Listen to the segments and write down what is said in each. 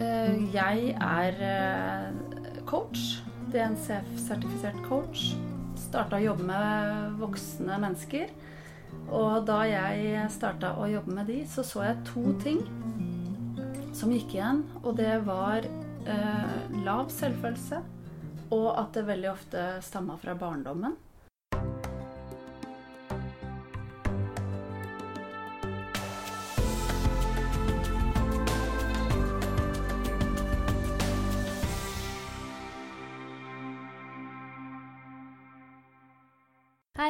Eh, jeg er eh, coach. DNCF-sertifisert coach. Starta å jobbe med voksne mennesker. Og da jeg starta å jobbe med de, så så jeg to ting som gikk igjen. Og det var eh, lav selvfølelse, og at det veldig ofte stamma fra barndommen.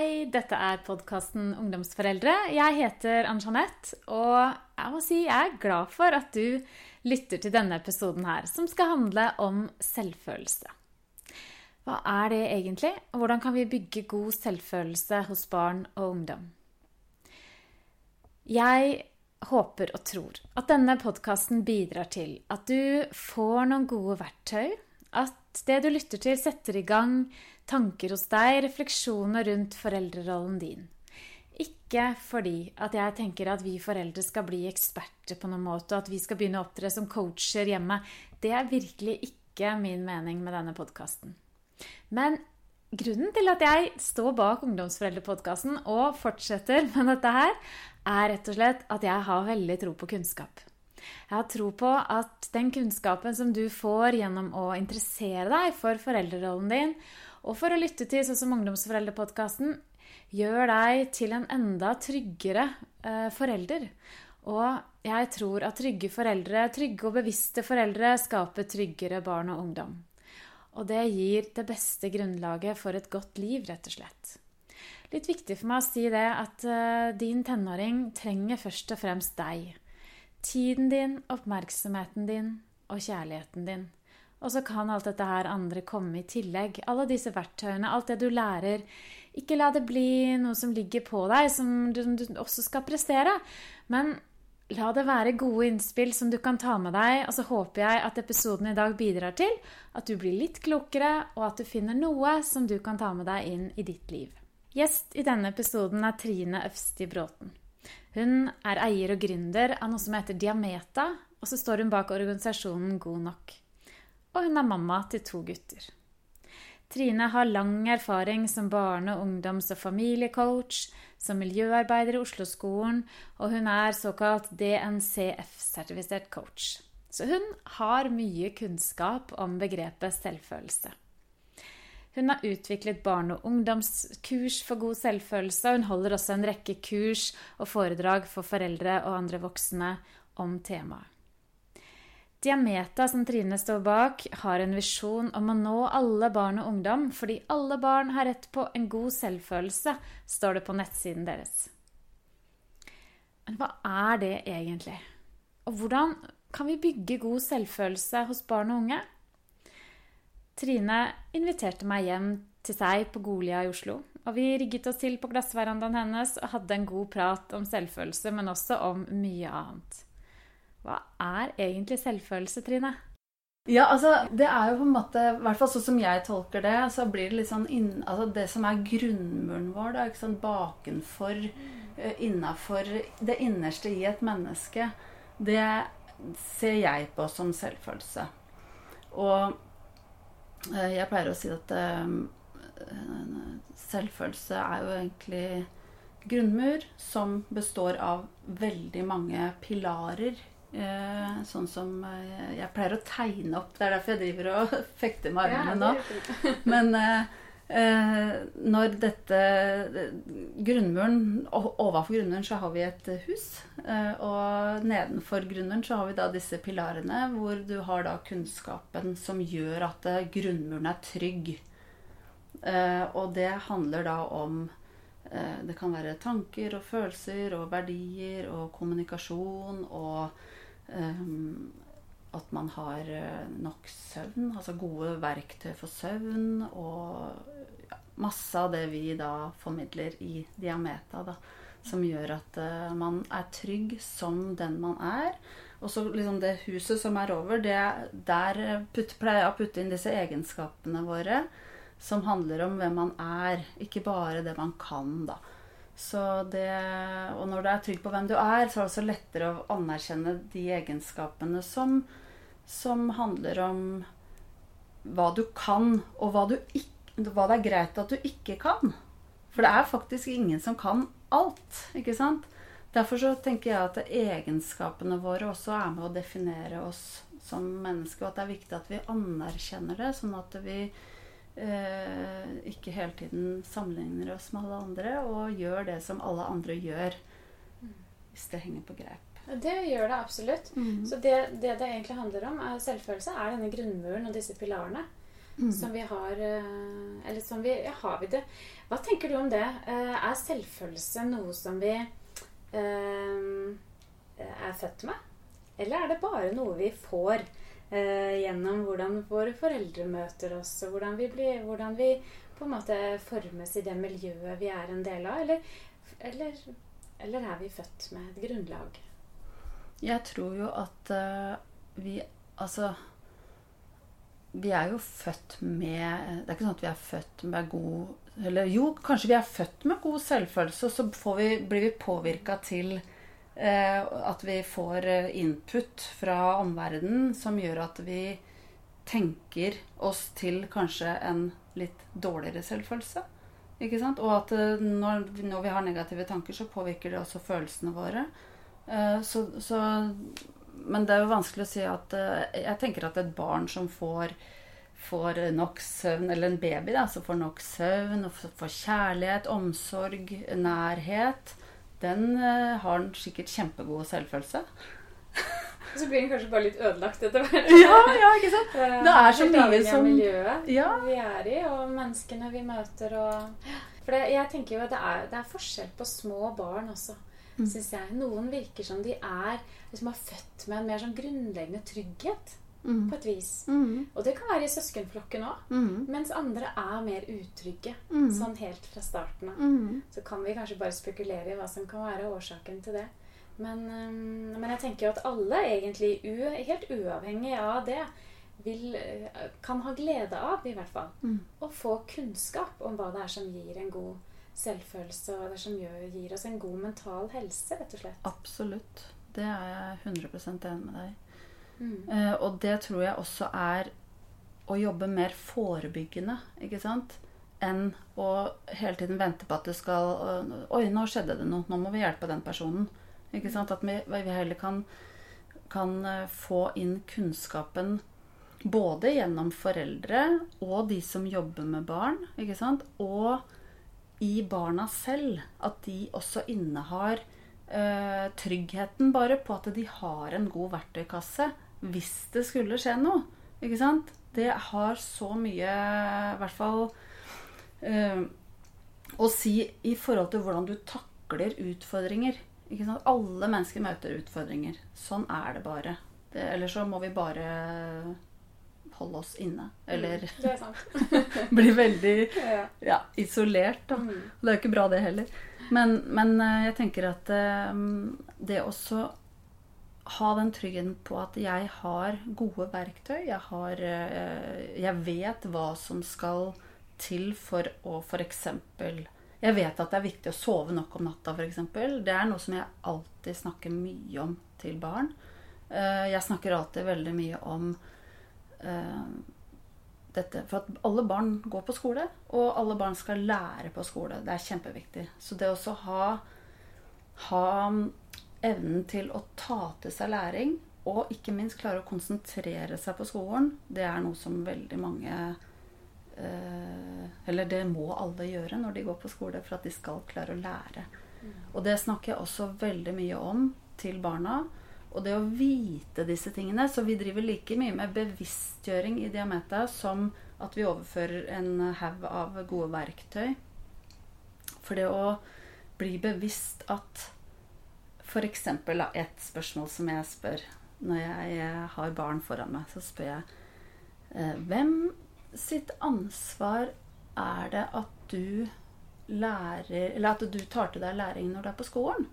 Hei, dette er podkasten Ungdomsforeldre. Jeg heter Ann-Jeanette, og jeg må si jeg er glad for at du lytter til denne episoden her, som skal handle om selvfølelse. Hva er det egentlig, og hvordan kan vi bygge god selvfølelse hos barn og ungdom? Jeg håper og tror at denne podkasten bidrar til at du får noen gode verktøy, at det du lytter til, setter i gang tanker hos deg, refleksjoner rundt foreldrerollen din. Ikke fordi at jeg tenker at vi foreldre skal bli eksperter på noen måte, og at vi skal begynne å opptre som coacher hjemme. Det er virkelig ikke min mening med denne podkasten. Men grunnen til at jeg står bak Ungdomsforeldrepodkasten og fortsetter med dette her, er rett og slett at jeg har veldig tro på kunnskap. Jeg har tro på at den kunnskapen som du får gjennom å interessere deg for foreldrerollen din, og for å lytte til sånn som Ungdomsforeldrepodkasten, gjør deg til en enda tryggere eh, forelder. Og jeg tror at trygge foreldre, trygge og bevisste foreldre, skaper tryggere barn og ungdom. Og det gir det beste grunnlaget for et godt liv, rett og slett. Litt viktig for meg å si det at eh, din tenåring trenger først og fremst deg. Tiden din, oppmerksomheten din og kjærligheten din. Og så kan alt dette her andre komme i tillegg. Alle disse verktøyene, alt det du lærer. Ikke la det bli noe som ligger på deg, som du, du også skal prestere. Men la det være gode innspill som du kan ta med deg. Og så håper jeg at episoden i dag bidrar til at du blir litt klokere, og at du finner noe som du kan ta med deg inn i ditt liv. Gjest i denne episoden er Trine Øfsti Bråten. Hun er eier og gründer av noe som heter Diameta, og så står hun bak organisasjonen God nok og hun er mamma til to gutter. Trine har lang erfaring som barne-, ungdoms- og familiecoach, som miljøarbeider i Oslo-skolen, og hun er såkalt DNCF-sertifisert coach. Så hun har mye kunnskap om begrepet selvfølelse. Hun har utviklet barne- og ungdomskurs for god selvfølelse, og hun holder også en rekke kurs og foredrag for foreldre og andre voksne om temaet. Diameta, som Trine står bak, har en visjon om å nå alle barn og ungdom, fordi alle barn har rett på en god selvfølelse, står det på nettsiden deres. Men hva er det egentlig? Og hvordan kan vi bygge god selvfølelse hos barn og unge? Trine inviterte meg hjem til seg på Golia i Oslo. Og vi rigget oss til på glassverandaen hennes og hadde en god prat om selvfølelse, men også om mye annet. Hva er egentlig selvfølelse, Trine? Ja, altså, Det er jo på en måte, i hvert fall sånn som jeg tolker det, så blir det litt sånn inn, altså Det som er grunnmuren vår, da, ikke sånn bakenfor, uh, innafor Det innerste i et menneske, det ser jeg på som selvfølelse. Og uh, jeg pleier å si at uh, selvfølelse er jo egentlig grunnmur som består av veldig mange pilarer Eh, sånn som eh, Jeg pleier å tegne opp. Det er derfor jeg driver og fekter med armene nå. Men eh, når dette Grunnmuren Overfor grunnmuren så har vi et hus. og nedenfor grunnmuren så har vi da disse pilarene hvor du har da kunnskapen som gjør at grunnmuren er trygg. og det handler da om det kan være tanker og følelser og verdier og kommunikasjon og Um, at man har eh, nok søvn, altså gode verktøy for søvn. Og ja, masse av det vi da formidler i Diameta, da, som gjør at uh, man er trygg som den man er. Og så liksom det huset som er over, det, der putt, pleier jeg å putte inn disse egenskapene våre som handler om hvem man er, ikke bare det man kan, da. Det, og når du er trygg på hvem du er, så er det også lettere å anerkjenne de egenskapene som, som handler om hva du kan, og hva, ikke, hva det er greit at du ikke kan. For det er faktisk ingen som kan alt, ikke sant? Derfor så tenker jeg at egenskapene våre også er med å definere oss som mennesker, og at det er viktig at vi anerkjenner det, sånn at vi eh, ikke hele tiden sammenligner oss med alle andre og gjør det som alle andre gjør, hvis det henger på greip. Det gjør det absolutt. Mm. Så det, det det egentlig handler om, er selvfølelse, er denne grunnmuren og disse pilarene. Mm. Som vi har eh, Eller som vi Ja, har vi det? Hva tenker du om det? Eh, Er selvfølelse noe som vi eh, er født med? Eller er det bare noe vi får gjennom hvordan våre foreldre møter oss, og hvordan vi, blir, hvordan vi på en måte formes i det miljøet vi er en del av? Eller, eller, eller er vi født med et grunnlag? Jeg tror jo at eh, vi Altså Vi er jo født med Det er ikke sånn at vi er født med god Eller jo, kanskje vi er født med god selvfølelse, og så vi, blir vi påvirka til eh, at vi får eh, input fra omverdenen som gjør at vi tenker oss til kanskje en litt dårligere selvfølelse. Ikke sant? Og at eh, når, når vi har negative tanker, så påvirker det også følelsene våre. Eh, Så, så, men det er jo vanskelig å si at eh, Jeg tenker at et barn som får, får nok søvn, eller en baby da, som får nok søvn, og får kjærlighet, omsorg, nærhet, den har han sikkert kjempegod selvfølelse. Og så blir den kanskje bare litt ødelagt etter hvert. Ja, ja, ikke sant? Det er så mye som- miljøet Ja. vi er i, og menneskene vi møter. Og... For det, jeg tenker jo at det er, det er forskjell på små barn også, Mm. synes jeg. Noen virker som de er liksom er født med en mer sånn grunnleggende trygghet, Mm. på et vis. Mm. Og det kan være i søskenflokken òg. Mm. Mens andre er mer utrygge. Mm. Sånn helt fra starten av. Mm. Så kan vi kanskje bare spekulere i hva som kan være årsaken til det. Men, men jeg tenker jo at alle, egentlig u, helt uavhengig av det, vil, øh, kan ha glede av, i hvert fall, Mm. å få kunnskap om hva det er som gir en god selvfølelse, og hva det er som gjør, gir oss en god mental helse, rett og slett. Absolutt. Det er jeg 100% enig med deg i. Eh, og det tror jeg også er å jobbe mer forebyggende, ikke sant? Enn å hele tiden vente på at det skal øh, Oi, nå skjedde det noe. Nå må vi hjelpe den personen. Ikke sant? At vi, vi heller kan, kan eh, få inn kunnskapen både gjennom foreldre og de som jobber med barn, ikke sant? Og i barna selv. At de også innehar eh, tryggheten bare på at de har en god verktøykasse hvis det skulle skje noe. Ikke sant? Det har så mye, i hvert fall øh, å si i forhold til hvordan du takler utfordringer. Ikke sant? Alle mennesker møter utfordringer. Sånn er det bare. Det, ellers så må vi bare holde oss inne. Eller Mm, bli veldig ja. ja, isolert, da. Mm. Det er jo ikke bra, det heller. Men, men eh, jeg tenker at øh, det også ha den tryggheten på at jeg har gode verktøy. Jeg, har, eh, jeg vet hva som skal til for å f.eks. Jeg vet at det er viktig å sove nok om natta, f.eks. Det er noe som jeg alltid snakker mye om til barn. Eh, Jeg snakker alltid veldig mye om eh, dette. For at alle barn går på skole, og alle barn skal lære på skole. Det er kjempeviktig. Så det også ha, ha evnen til å ta til seg læring, og ikke minst klare å konsentrere seg på skolen, det er noe som veldig mange eh, Eller det må alle gjøre når de går på skole, for at de skal klare å lære. Og det snakker jeg også veldig mye om til barna. Og det å vite disse tingene. Så vi driver like mye med bevisstgjøring i Diameta som at vi overfører en haug av gode verktøy. For det å bli bevisst at f.eks. et spørsmål som jeg spør når jeg har barn foran meg, så spør jeg eh, Hvem sitt ansvar er det at du lærer Eller at du tar til deg læring når du er på skolen?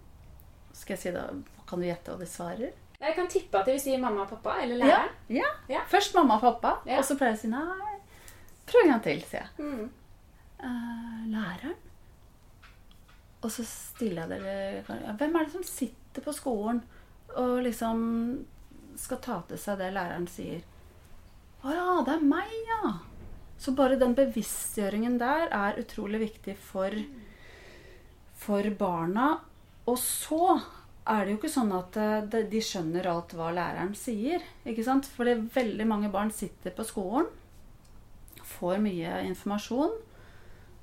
Skal jeg si da, Kan du gjette hva de svarer? Jeg kan tippe at de vil si mamma og pappa eller læreren. ja. Ja. Først mamma og pappa, Ja. og så pleier jeg å si nei. Prøv en gang til, sier jeg. Mm. «Eh, læreren? Og så stiller jeg dere ja, Hvem er det som sitter på skolen og liksom skal ta til seg det læreren sier. Å ja, det er meg, ja! Så bare den bevisstgjøringen der er utrolig viktig for, for barna. Og så er det jo ikke sånn at eh, de skjønner alt hva læreren sier. ikke sant? Fordi veldig mange barn sitter på skolen, får mye informasjon.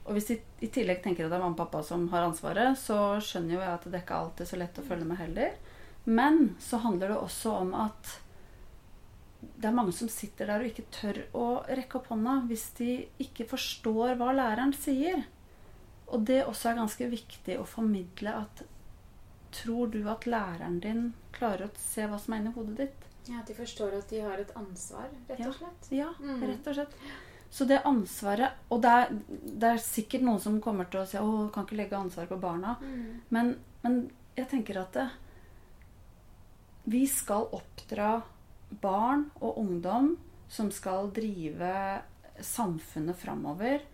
Og hvis de i tillegg tenker at det er mamma og pappa som har ansvaret, så skjønner jo jeg at det ikke alltid er så lett å følge med heller. Men så handler det også om at det er mange som sitter der og ikke tør å rekke opp hånda hvis de ikke forstår hva læreren sier. Og det også er ganske viktig å formidle at Tror du at læreren din klarer å se hva som er inni hodet ditt? Ja, At de forstår at de har et ansvar, rett og slett? Ja, ja rett og slett. Så det ansvaret Og det er, det er, sikkert noen som kommer til å si å, kan ikke legge ansvar på barna. Mm. Men, men, jeg tenker at det, vi skal oppdra barn og ungdom som skal drive samfunnet framover.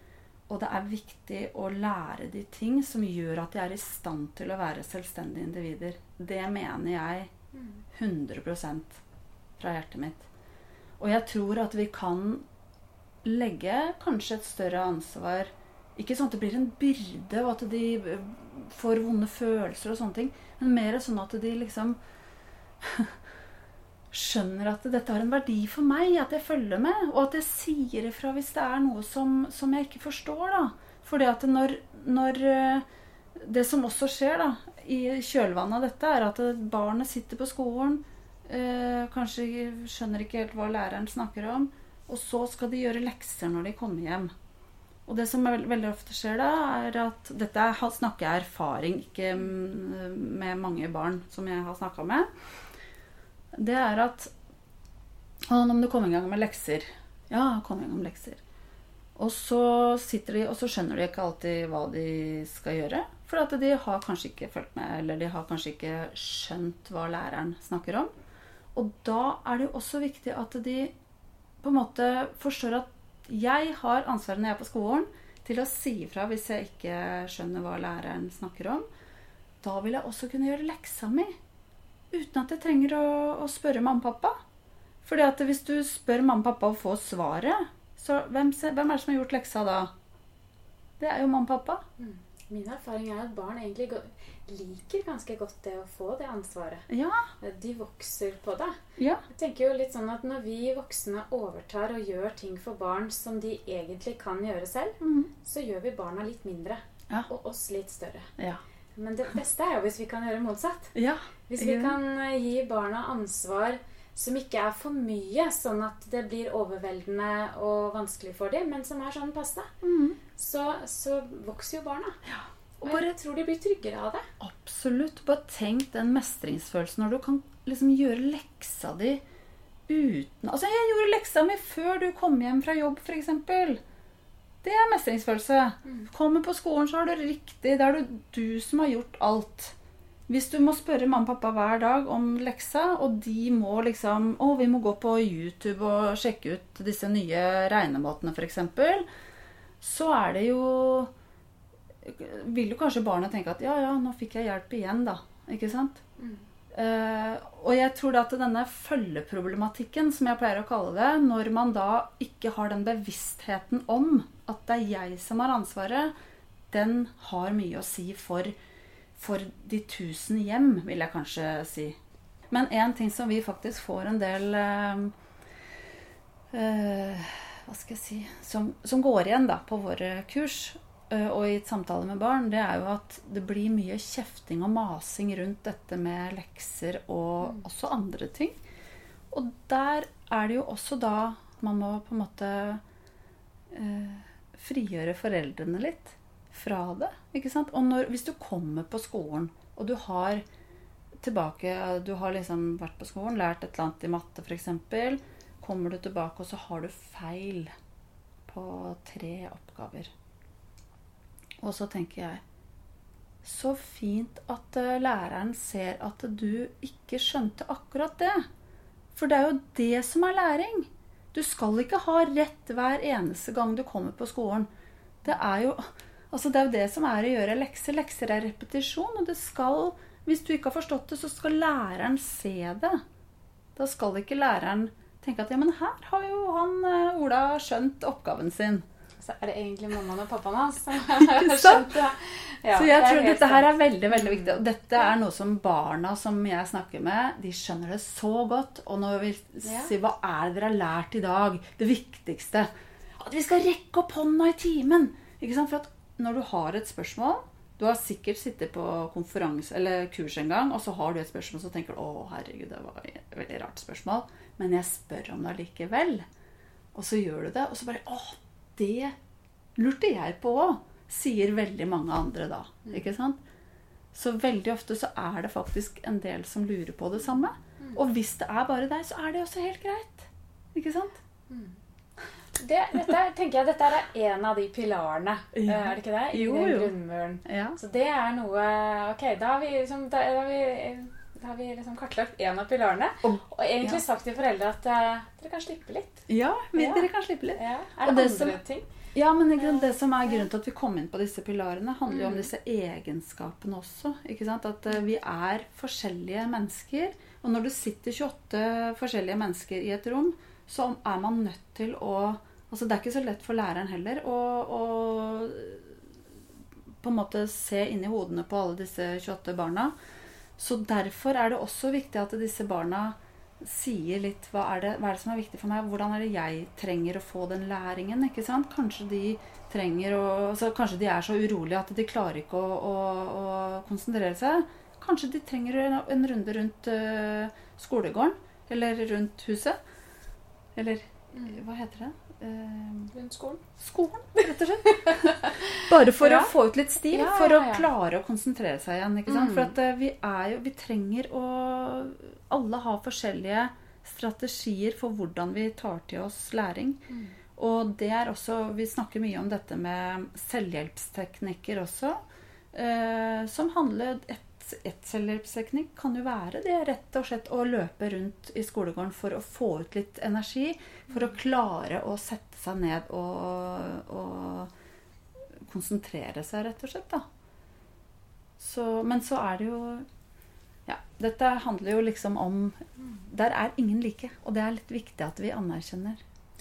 Og det er viktig å lære de ting som gjør at de er i stand til å være selvstendige individer. Det mener jeg 100% fra hjertet mitt. Og jeg tror at vi kan legge kanskje et større ansvar Ikke sånn at det blir en byrde, og at de får vonde følelser og sånne ting, men mer sånn at de liksom skjønner at dette har en verdi for meg, at jeg følger med, og at jeg sier ifra hvis det er noe som, som jeg ikke forstår. da. Fordi at når, når, eh, Det som også skjer da, i kjølvannet av dette, er at barnet sitter på skolen, øh, kanskje skjønner ikke helt hva læreren snakker om, og så skal de gjøre lekser når de kommer hjem. Og det som veldig ofte skjer da, er at Dette snakker jeg erfaring, ikke med mange barn som jeg har snakka med det er at Å, nå må du komme i gang med lekser. Ja, kom i gang med lekser. Og så sitter de, og så skjønner de ikke alltid hva de skal gjøre. For at de har kanskje ikke fulgt med, eller de har kanskje ikke skjønt hva læreren snakker om. Og da er det jo også viktig at de på en måte forstår at jeg har ansvaret når jeg er på skolen, til å si ifra hvis jeg ikke skjønner hva læreren snakker om. Da vil jeg også kunne gjøre leksa mi uten at jeg trenger å, å spørre mamma og pappa. Fordi at hvis du spør mamma og pappa og får svaret, så hvem, hvem, er det som har gjort leksa da? Det er jo mamma og pappa. Mm. Min erfaring er at barn egentlig liker ganske godt det å få det ansvaret. Ja. De vokser på det. Ja. Jeg tenker jo litt sånn at Når vi voksne overtar og gjør ting for barn som de egentlig kan gjøre selv, mm. så gjør vi barna litt mindre. Ja. Og oss litt større. Ja. Men det beste er jo hvis vi kan gjøre motsatt. Ja. Hvis vi kan eh, gi barna ansvar som ikke er for mye, sånn at det blir overveldende og vanskelig for dem, men som er sånn passe, mm. så, så, vokser jo barna. Ja. Og bare, jeg tror de blir tryggere av det. Absolutt. Bare tenk den mestringsfølelsen når du kan liksom gjøre leksa di uten Altså, jeg gjorde leksa mi før du kom hjem fra jobb, f.eks. Det er mestringsfølelse. Mm. Kommer på skolen, så har du riktig. Det er du, du som har gjort alt. Hvis du må spørre mamma og pappa hver dag om leksa, og de må liksom Å, vi må gå på YouTube og sjekke ut disse nye regnemåtene, f.eks. Så er det jo Vil jo kanskje barnet tenke at ja, ja, nå fikk jeg hjelp igjen, da. Ikke sant? Mm. Uh, og jeg tror da at denne følgeproblematikken, som jeg pleier å kalle det, når man da ikke har den bevisstheten om at det er jeg som har ansvaret, den har mye å si for, for de tusen hjem, vil jeg kanskje si. Men en ting som vi faktisk får en del uh, uh, Hva skal jeg si som, som går igjen da på våre kurs, Eh, og i et samtale med barn, det er jo at det blir mye kjefting og masing rundt dette med lekser og mm. også andre ting. Og der er det jo også da man må på en måte frigjøre foreldrene litt fra det. ikke sant? Og når, hvis du kommer på skolen, og du har tilbake Du har liksom vært på skolen, lært et eller annet i matte f.eks. Kommer du tilbake, og så har du feil på tre oppgaver. Og så tenker jeg Så fint at eh, læreren ser at du ikke skjønte akkurat det. For det er jo det som er læring. Du skal ikke ha rett hver eneste gang du kommer på skolen. Det er jo, altså det, er jo det som er å gjøre lekser. Lekser er repetisjon. Og det skal, hvis du ikke har forstått det, så skal læreren se det. Da skal ikke læreren tenke at ja, men her har jo han eh, Ola skjønt oppgaven sin. Så er det egentlig mammaen og pappaen hans som har skjønt det. Ja, så jeg det tror dette her er veldig veldig viktig. Og dette er noe som barna som jeg snakker med, de skjønner det så godt. Og når vi sier 'hva er det dere har lært i dag', det viktigste At vi skal rekke opp hånda i timen! Ikke sant? For at når du har et spørsmål Du har sikkert sittet på konferanse eller kurs en gang, og så har du et spørsmål, så tenker du 'Å, herregud, det var et veldig rart spørsmål', men jeg spør om det allikevel. Og så gjør du det, og så bare 'Å, det lurte jeg på òg', sier veldig mange andre da. Ikke sant? Så veldig ofte så er det faktisk en del som lurer på det samme. Og hvis det er bare deg, så er det også helt greit. Ikke sant? Det, dette, er- tenker jeg, dette er en av de pilarene, Ja. er det ikke det? I Jo, den grunnmuren. Ja. Så det er noe Ok, da har vi, liksom, da, da har vi, da har vi liksom kartlagt en av pilarene. Og- Og egentlig ja. sagt til foreldre at uh, dere kan slippe litt. Ja, vi, dere kan slippe litt. Er Og det, det andre som- ting? Ja, men det som er grunnen til at vi kom inn på disse pilarene, handler jo om Mm. disse egenskapene også. At eh, vi er forskjellige mennesker. Og når du sitter 28 forskjellige mennesker i et rom, så er man nødt til å Altså Det er ikke så lett for læreren heller å, å på en måte se inn i hodene på alle disse 28 barna. Så derfor er det også viktig at disse barna sier litt hva er, det, hva er det som er viktig for meg, hvordan er det jeg trenger å få den læringen. ikke sant? Kanskje de trenger å, altså Kanskje de er så urolige at de klarer ikke å, å, å konsentrere seg. Kanskje de trenger en, en runde rundt uh, skolegården. Eller rundt huset. Eller hva heter det? Eh, skolen? skolen, rett og slett. Bare for Ja. å få ut litt stil. Ja, For å ja. klare å konsentrere seg igjen. Mm. For at eh, vi er jo Vi trenger å Alle har forskjellige strategier for hvordan vi tar til oss læring. Mm. Og det er også Vi snakker mye om dette med selvhjelpsteknikker også. Eh, som handler et, et selvhjelpsteknikk kan jo være det rett og slett å løpe rundt i skolegården for å få ut litt energi. For å klare å sette seg ned og, og konsentrere seg, rett og slett. Så, men så er det jo Ja, dette handler jo liksom om Der er ingen like, og det er litt viktig at vi anerkjenner.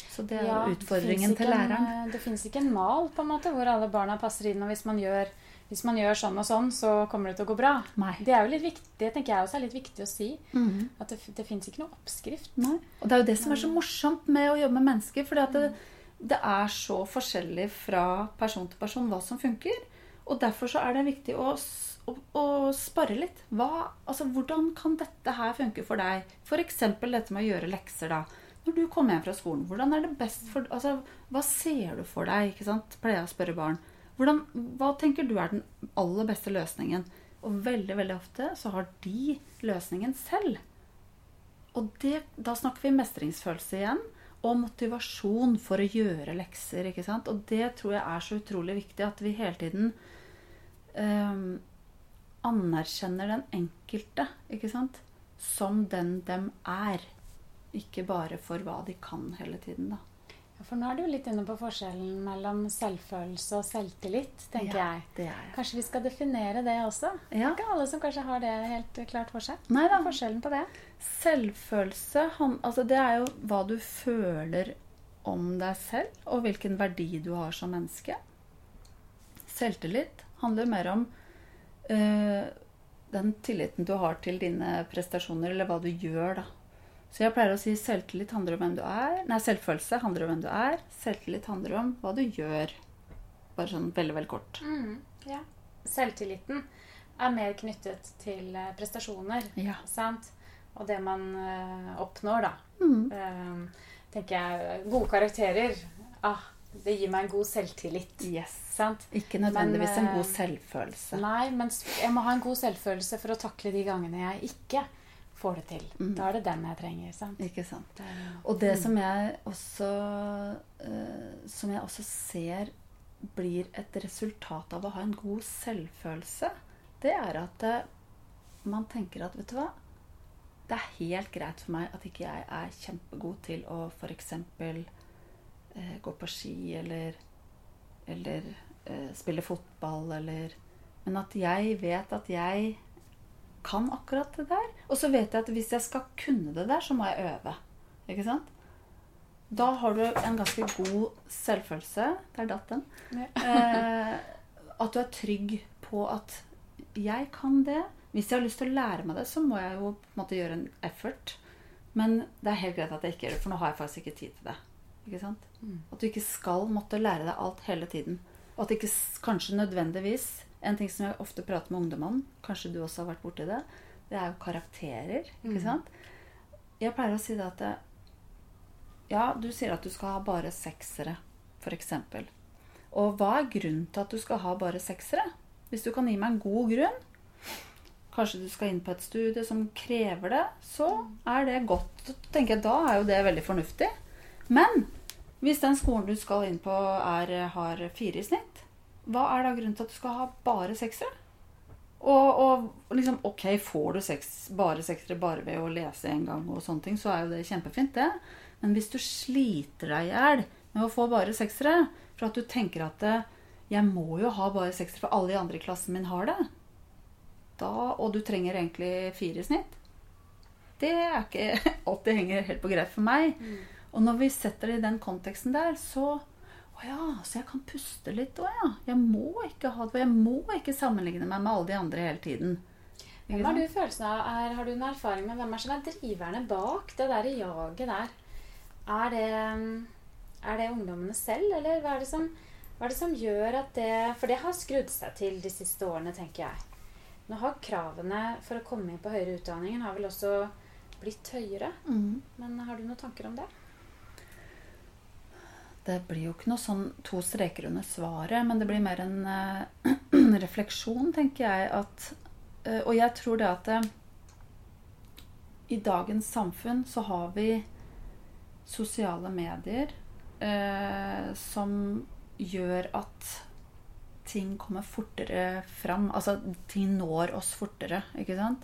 Så det er Ja, jo det utfordringen til læreren. en, eh, det fins ikke en mal på en måte hvor alle barna passer inn. Og hvis man, gjør, hvis man gjør sånn og sånn, så kommer det til å gå bra. Nei. Det er jo litt viktig, det tenker jeg også er litt viktig å si. Mm. At det, det fins ikke noe oppskrift. Nei. Og det er jo det som er så morsomt med å jobbe med mennesker. For det, det er så forskjellig fra person til person hva som funker. Og derfor så er det viktig å, å, å spare litt. Hva, altså, hvordan kan dette her funke for deg? F.eks. dette med å gjøre lekser. da. Når du kommer hjem fra skolen, hvordan er det best for altså, Hva ser du for deg? ikke sant? Pleier jeg å spørre barn. Hvordan, hva tenker du er den aller beste løsningen? Og veldig veldig ofte så har de løsningen selv. Og det, da snakker vi mestringsfølelse igjen. Og motivasjon for å gjøre lekser. ikke sant? Og det tror jeg er så utrolig viktig at vi hele tiden ehm, anerkjenner den enkelte ikke sant? som den dem er. Ikke bare for hva de kan hele tiden, da. Ja, For nå er du litt inne på forskjellen mellom selvfølelse og selvtillit, tenker Ja, jeg. Det er jeg. Kanskje vi skal definere det også? Det er ikke alle som kanskje har det helt klart for seg. Nei da. Forskjellen på det. Selvfølelse han, altså det er jo hva du føler om deg selv, og hvilken verdi du har som menneske. Selvtillit handler mer om øh, den tilliten du har til dine prestasjoner, eller hva du gjør, da. Så jeg pleier å si selvtillit handler om hvem du er. Nei, selvfølelse handler om hvem du er. Selvtillit handler om hva du gjør. Bare sånn veldig, veldig kort. ja. Selvtilliten er mer knyttet til eh, prestasjoner, Ja. sant? Og det man eh, oppnår, da. Mm. Eh, tenker jeg Gode karakterer. Ah, det gir meg en god selvtillit. Yes. Sant? Ikke nødvendigvis en eh, god selvfølelse. Nei, men jeg må ha en god selvfølelse for å takle de gangene jeg ikke får det til. Mm. Da er det den jeg trenger. sant? Ikke sant. Det- Og det som jeg også uh, Som jeg også ser blir et resultat av å ha en god selvfølelse, det er at uh, man tenker at Vet du hva? Det er helt greit for meg at ikke jeg er kjempegod til å f.eks. Uh, gå på ski eller, eller eh, spille fotball eller Men at jeg vet at jeg kan akkurat det der. Og så vet jeg at hvis jeg skal kunne det der, så må jeg øve. Ikke sant? Da har du en ganske god selvfølelse. Der datt den. Eh, at du er trygg på at jeg kan det. Hvis jeg har lyst til å lære meg det, så må jeg jo på en måte gjøre en effort. Men det er helt greit at jeg ikke gjør det, for nå har jeg faktisk ikke tid til det. Ikke sant? At du ikke skal måtte lære deg alt hele tiden. Og at ikke kanskje nødvendigvis En ting som jeg ofte prater med ungdom om, kanskje du også har vært borti det, det er jo karakterer. Ikke sant? Jeg pleier å si det at det, Ja, du sier at du skal ha bare seksere, f.eks. Og hva er grunnen til at du skal ha bare seksere? Hvis du kan gi meg en god grunn, kanskje du skal inn på et studie som krever det, så er det godt. Da tenker jeg, Da er jo det veldig fornuftig. Men hvis den skolen du skal inn på, er, har fire i snitt, hva er da grunnen til at du skal ha bare seksere? Og, og liksom, ok, får du seks, bare seksere bare ved å lese en gang, og sånne ting, så er jo det kjempefint, det. Men hvis du sliter deg i hjel med å få bare seksere, for at du tenker at eh, jeg må jo ha bare seksere, for alle de andre i klassen min har det, da, og du trenger egentlig fire i snitt, det er ikke alltid henger helt på greip for meg. Og når vi setter det i den konteksten der, så Å ja, så jeg kan puste litt òg, ja. Jeg må ikke ha det, jeg må ikke sammenligne meg med alle de andre hele tiden. Hvem har du følelsen av, er, Har du en erfaring med hvem er som er driverne bak det der jaget der? Er det, er det ungdommene selv, eller hva er, det som, hva er det som gjør at det For det har skrudd seg til de siste årene, tenker jeg. Nå har kravene for å komme inn på høyere utdanningen har vel også blitt høyere. Mm. Men har du noen tanker om det? Det blir jo ikke noe sånn to streker under svaret, men det blir mer en uh, refleksjon, tenker jeg. At, uh, og jeg tror det at uh, i dagens samfunn så har vi sosiale medier som gjør at ting kommer fortere fram. Altså ting når oss fortere, ikke sant?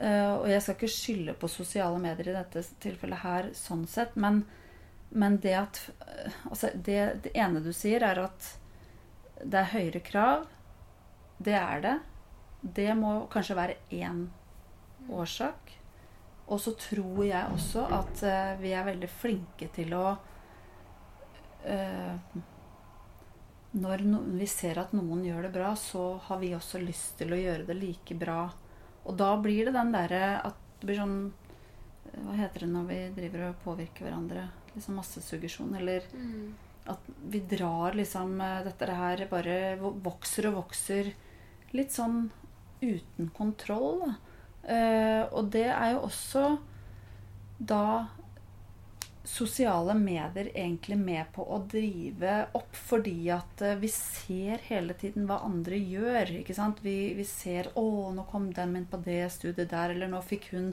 Og jeg skal ikke skylde på sosiale medier i dette tilfellet her, sånn sett, men men det at altså det, det ene du sier, er at det er høyere krav. Det er det. Det må kanskje være én årsak. Og så tror jeg også at uh, vi er veldig flinke til å uh, Når no, vi ser at noen gjør det bra, så har vi også lyst til å gjøre det like bra. Og da blir det den derre at det blir sånn Hva heter det når vi driver og påvirker hverandre? Liksom massesuggesjon. Eller at vi drar liksom eh, Dette her bare vokser og vokser litt sånn uten kontroll. Da. Eh, og det er jo også da sosiale medier egentlig med på å drive opp, fordi at eh, vi ser hele tiden hva andre gjør. ikke sant? Vi, vi ser 'Å, nå kom den min på det studiet der', eller 'nå fikk hun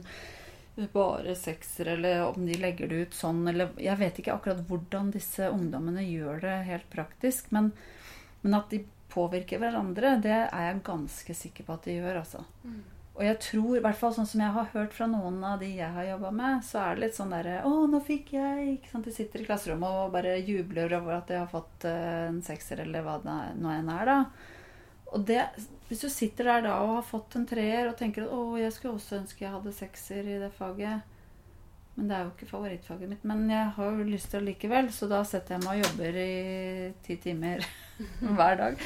bare sekser', eller om de legger det ut sånn, eller Jeg vet ikke akkurat hvordan disse ungdommene gjør det helt praktisk, men, men at de påvirker hverandre, det er jeg ganske sikker på at de gjør, altså. Og jeg tror, i hvert fall sånn som jeg har hørt fra noen av de jeg har jobba med, så er det litt sånn derre 'Å, nå fikk jeg' ikke sant? De sitter i klasserommet og bare jubler over at de har fått eh, en sekser, eller hva det nå enn er, da. Og det, hvis du sitter der da og har fått en treer og tenker at 'Å, jeg skulle også ønske jeg hadde sekser i det faget', men det er jo ikke favorittfaget mitt. Men jeg har jo lyst til det likevel, så da setter jeg meg og jobber i ti timer hver dag.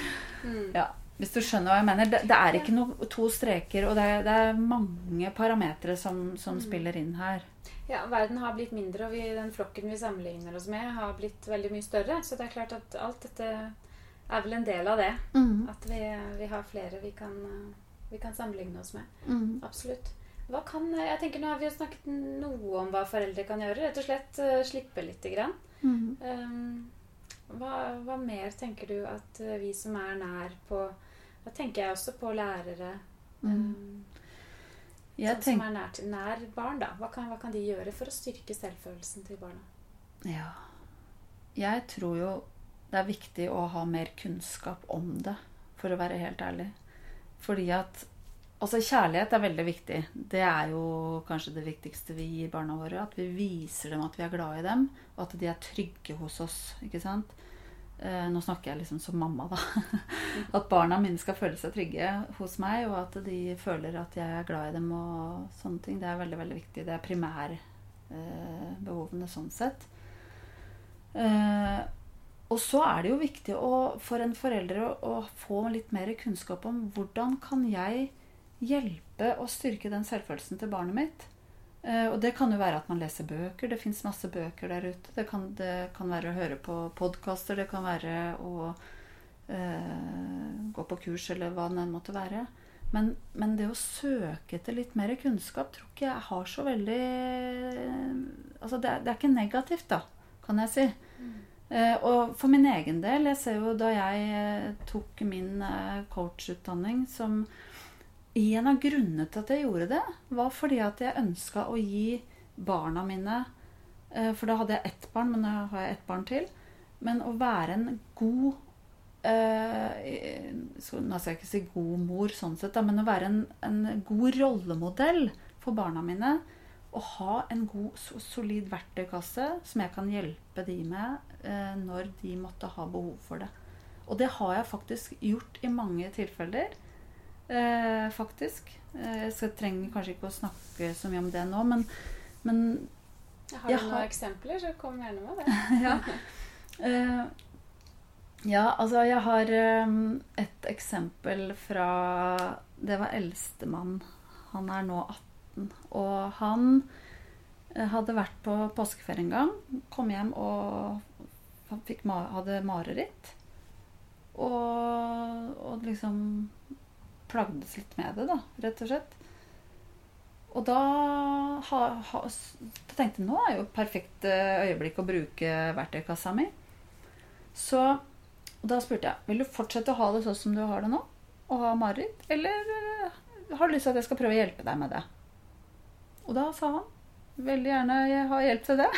Ja, hvis du skjønner hva jeg mener. Det, det er ikke noe, to streker, og det er, det er mange parametere som, som spiller inn her. Ja, verden har blitt mindre, og vi, den flokken vi sammenligner oss med, har blitt veldig mye større. Så det er klart at alt dette er vel en del av det. At vi, vi har flere vi kan, vi kan sammenligne oss med. Mm. Absolutt. Kan, jeg tenker Nå har vi jo snakket noe om hva foreldre kan gjøre. Rett og slett eh, slippe lite grann. Mm. Um, hva, hva mer tenker du at eh, vi som er nær på Da tenker jeg også på lærere. Um, Jeg sånn som er nær, til, nær barn, da. Hva kan, hva kan de gjøre for å styrke selvfølelsen til barna? Ja. Jeg tror jo det er viktig å ha mer kunnskap om det, for å være helt ærlig. Fordi at Altså, kjærlighet er veldig viktig. Det er jo kanskje det viktigste vi gir barna våre. At vi viser dem at vi er glad i dem, og at de er trygge hos oss. ikke sant? eh, Nå snakker jeg liksom som mamma, da. At barna mine skal føle seg trygge hos meg, og at de føler at jeg er glad i dem og sånne ting. Det er veldig, veldig viktig. Det er primærbehovene sånn sett. Eh, og så er det jo viktig å, for en forelder å, å få litt mer kunnskap om hvordan kan jeg hjelpe og styrke den selvfølelsen til barnet mitt. Eh, og det kan jo være at man leser bøker. Det fins masse bøker der ute. Det kan, det kan være å høre på podkaster. Det kan være å eh, gå på kurs, eller hva det enn måtte være. Men, men, det å søke etter litt mer kunnskap tror ikke jeg har så veldig Altså det, det er ikke negativt, da, kan jeg si. Mm. Eh, og for min egen del Jeg ser jo da jeg eh, tok min eh, coachutdanning som en av grunnene til at jeg gjorde det, var fordi at jeg ønska å gi barna mine For da hadde jeg ett barn, men nå har jeg ett barn til. Men å være en god Nå skal jeg ikke si god mor, sånn sett, men å være en, en god rollemodell for barna mine. Og ha en god, solid verktøykasse som jeg kan hjelpe de med eh, når de måtte ha behov for det. Og det har jeg faktisk gjort i mange tilfeller eh, faktisk. Eh, jeg trenger kanskje ikke å snakke så mye om det nå, men, men Har du noen har... eksempler, så kom gjerne med det. ja. Eh, ja, altså jeg har um, et eksempel fra Det var eldstemann. Han er nå 18. Og han eh, hadde vært på påskeferie en gang. Kom hjem og fikk, hadde mareritt. Og, og liksom plagdes litt med det, da, rett og slett. Og da, ha, ha, da tenkte jeg nå er jo et perfekt eh, øyeblikk å bruke verktøykassa mi. Så da spurte jeg vil du fortsette å ha det sånn som du har det nå, og ha mareritt, eller eh, har du lyst til at jeg skal prøve å hjelpe deg med det? Og da sa han veldig gjerne ha hjelp til det.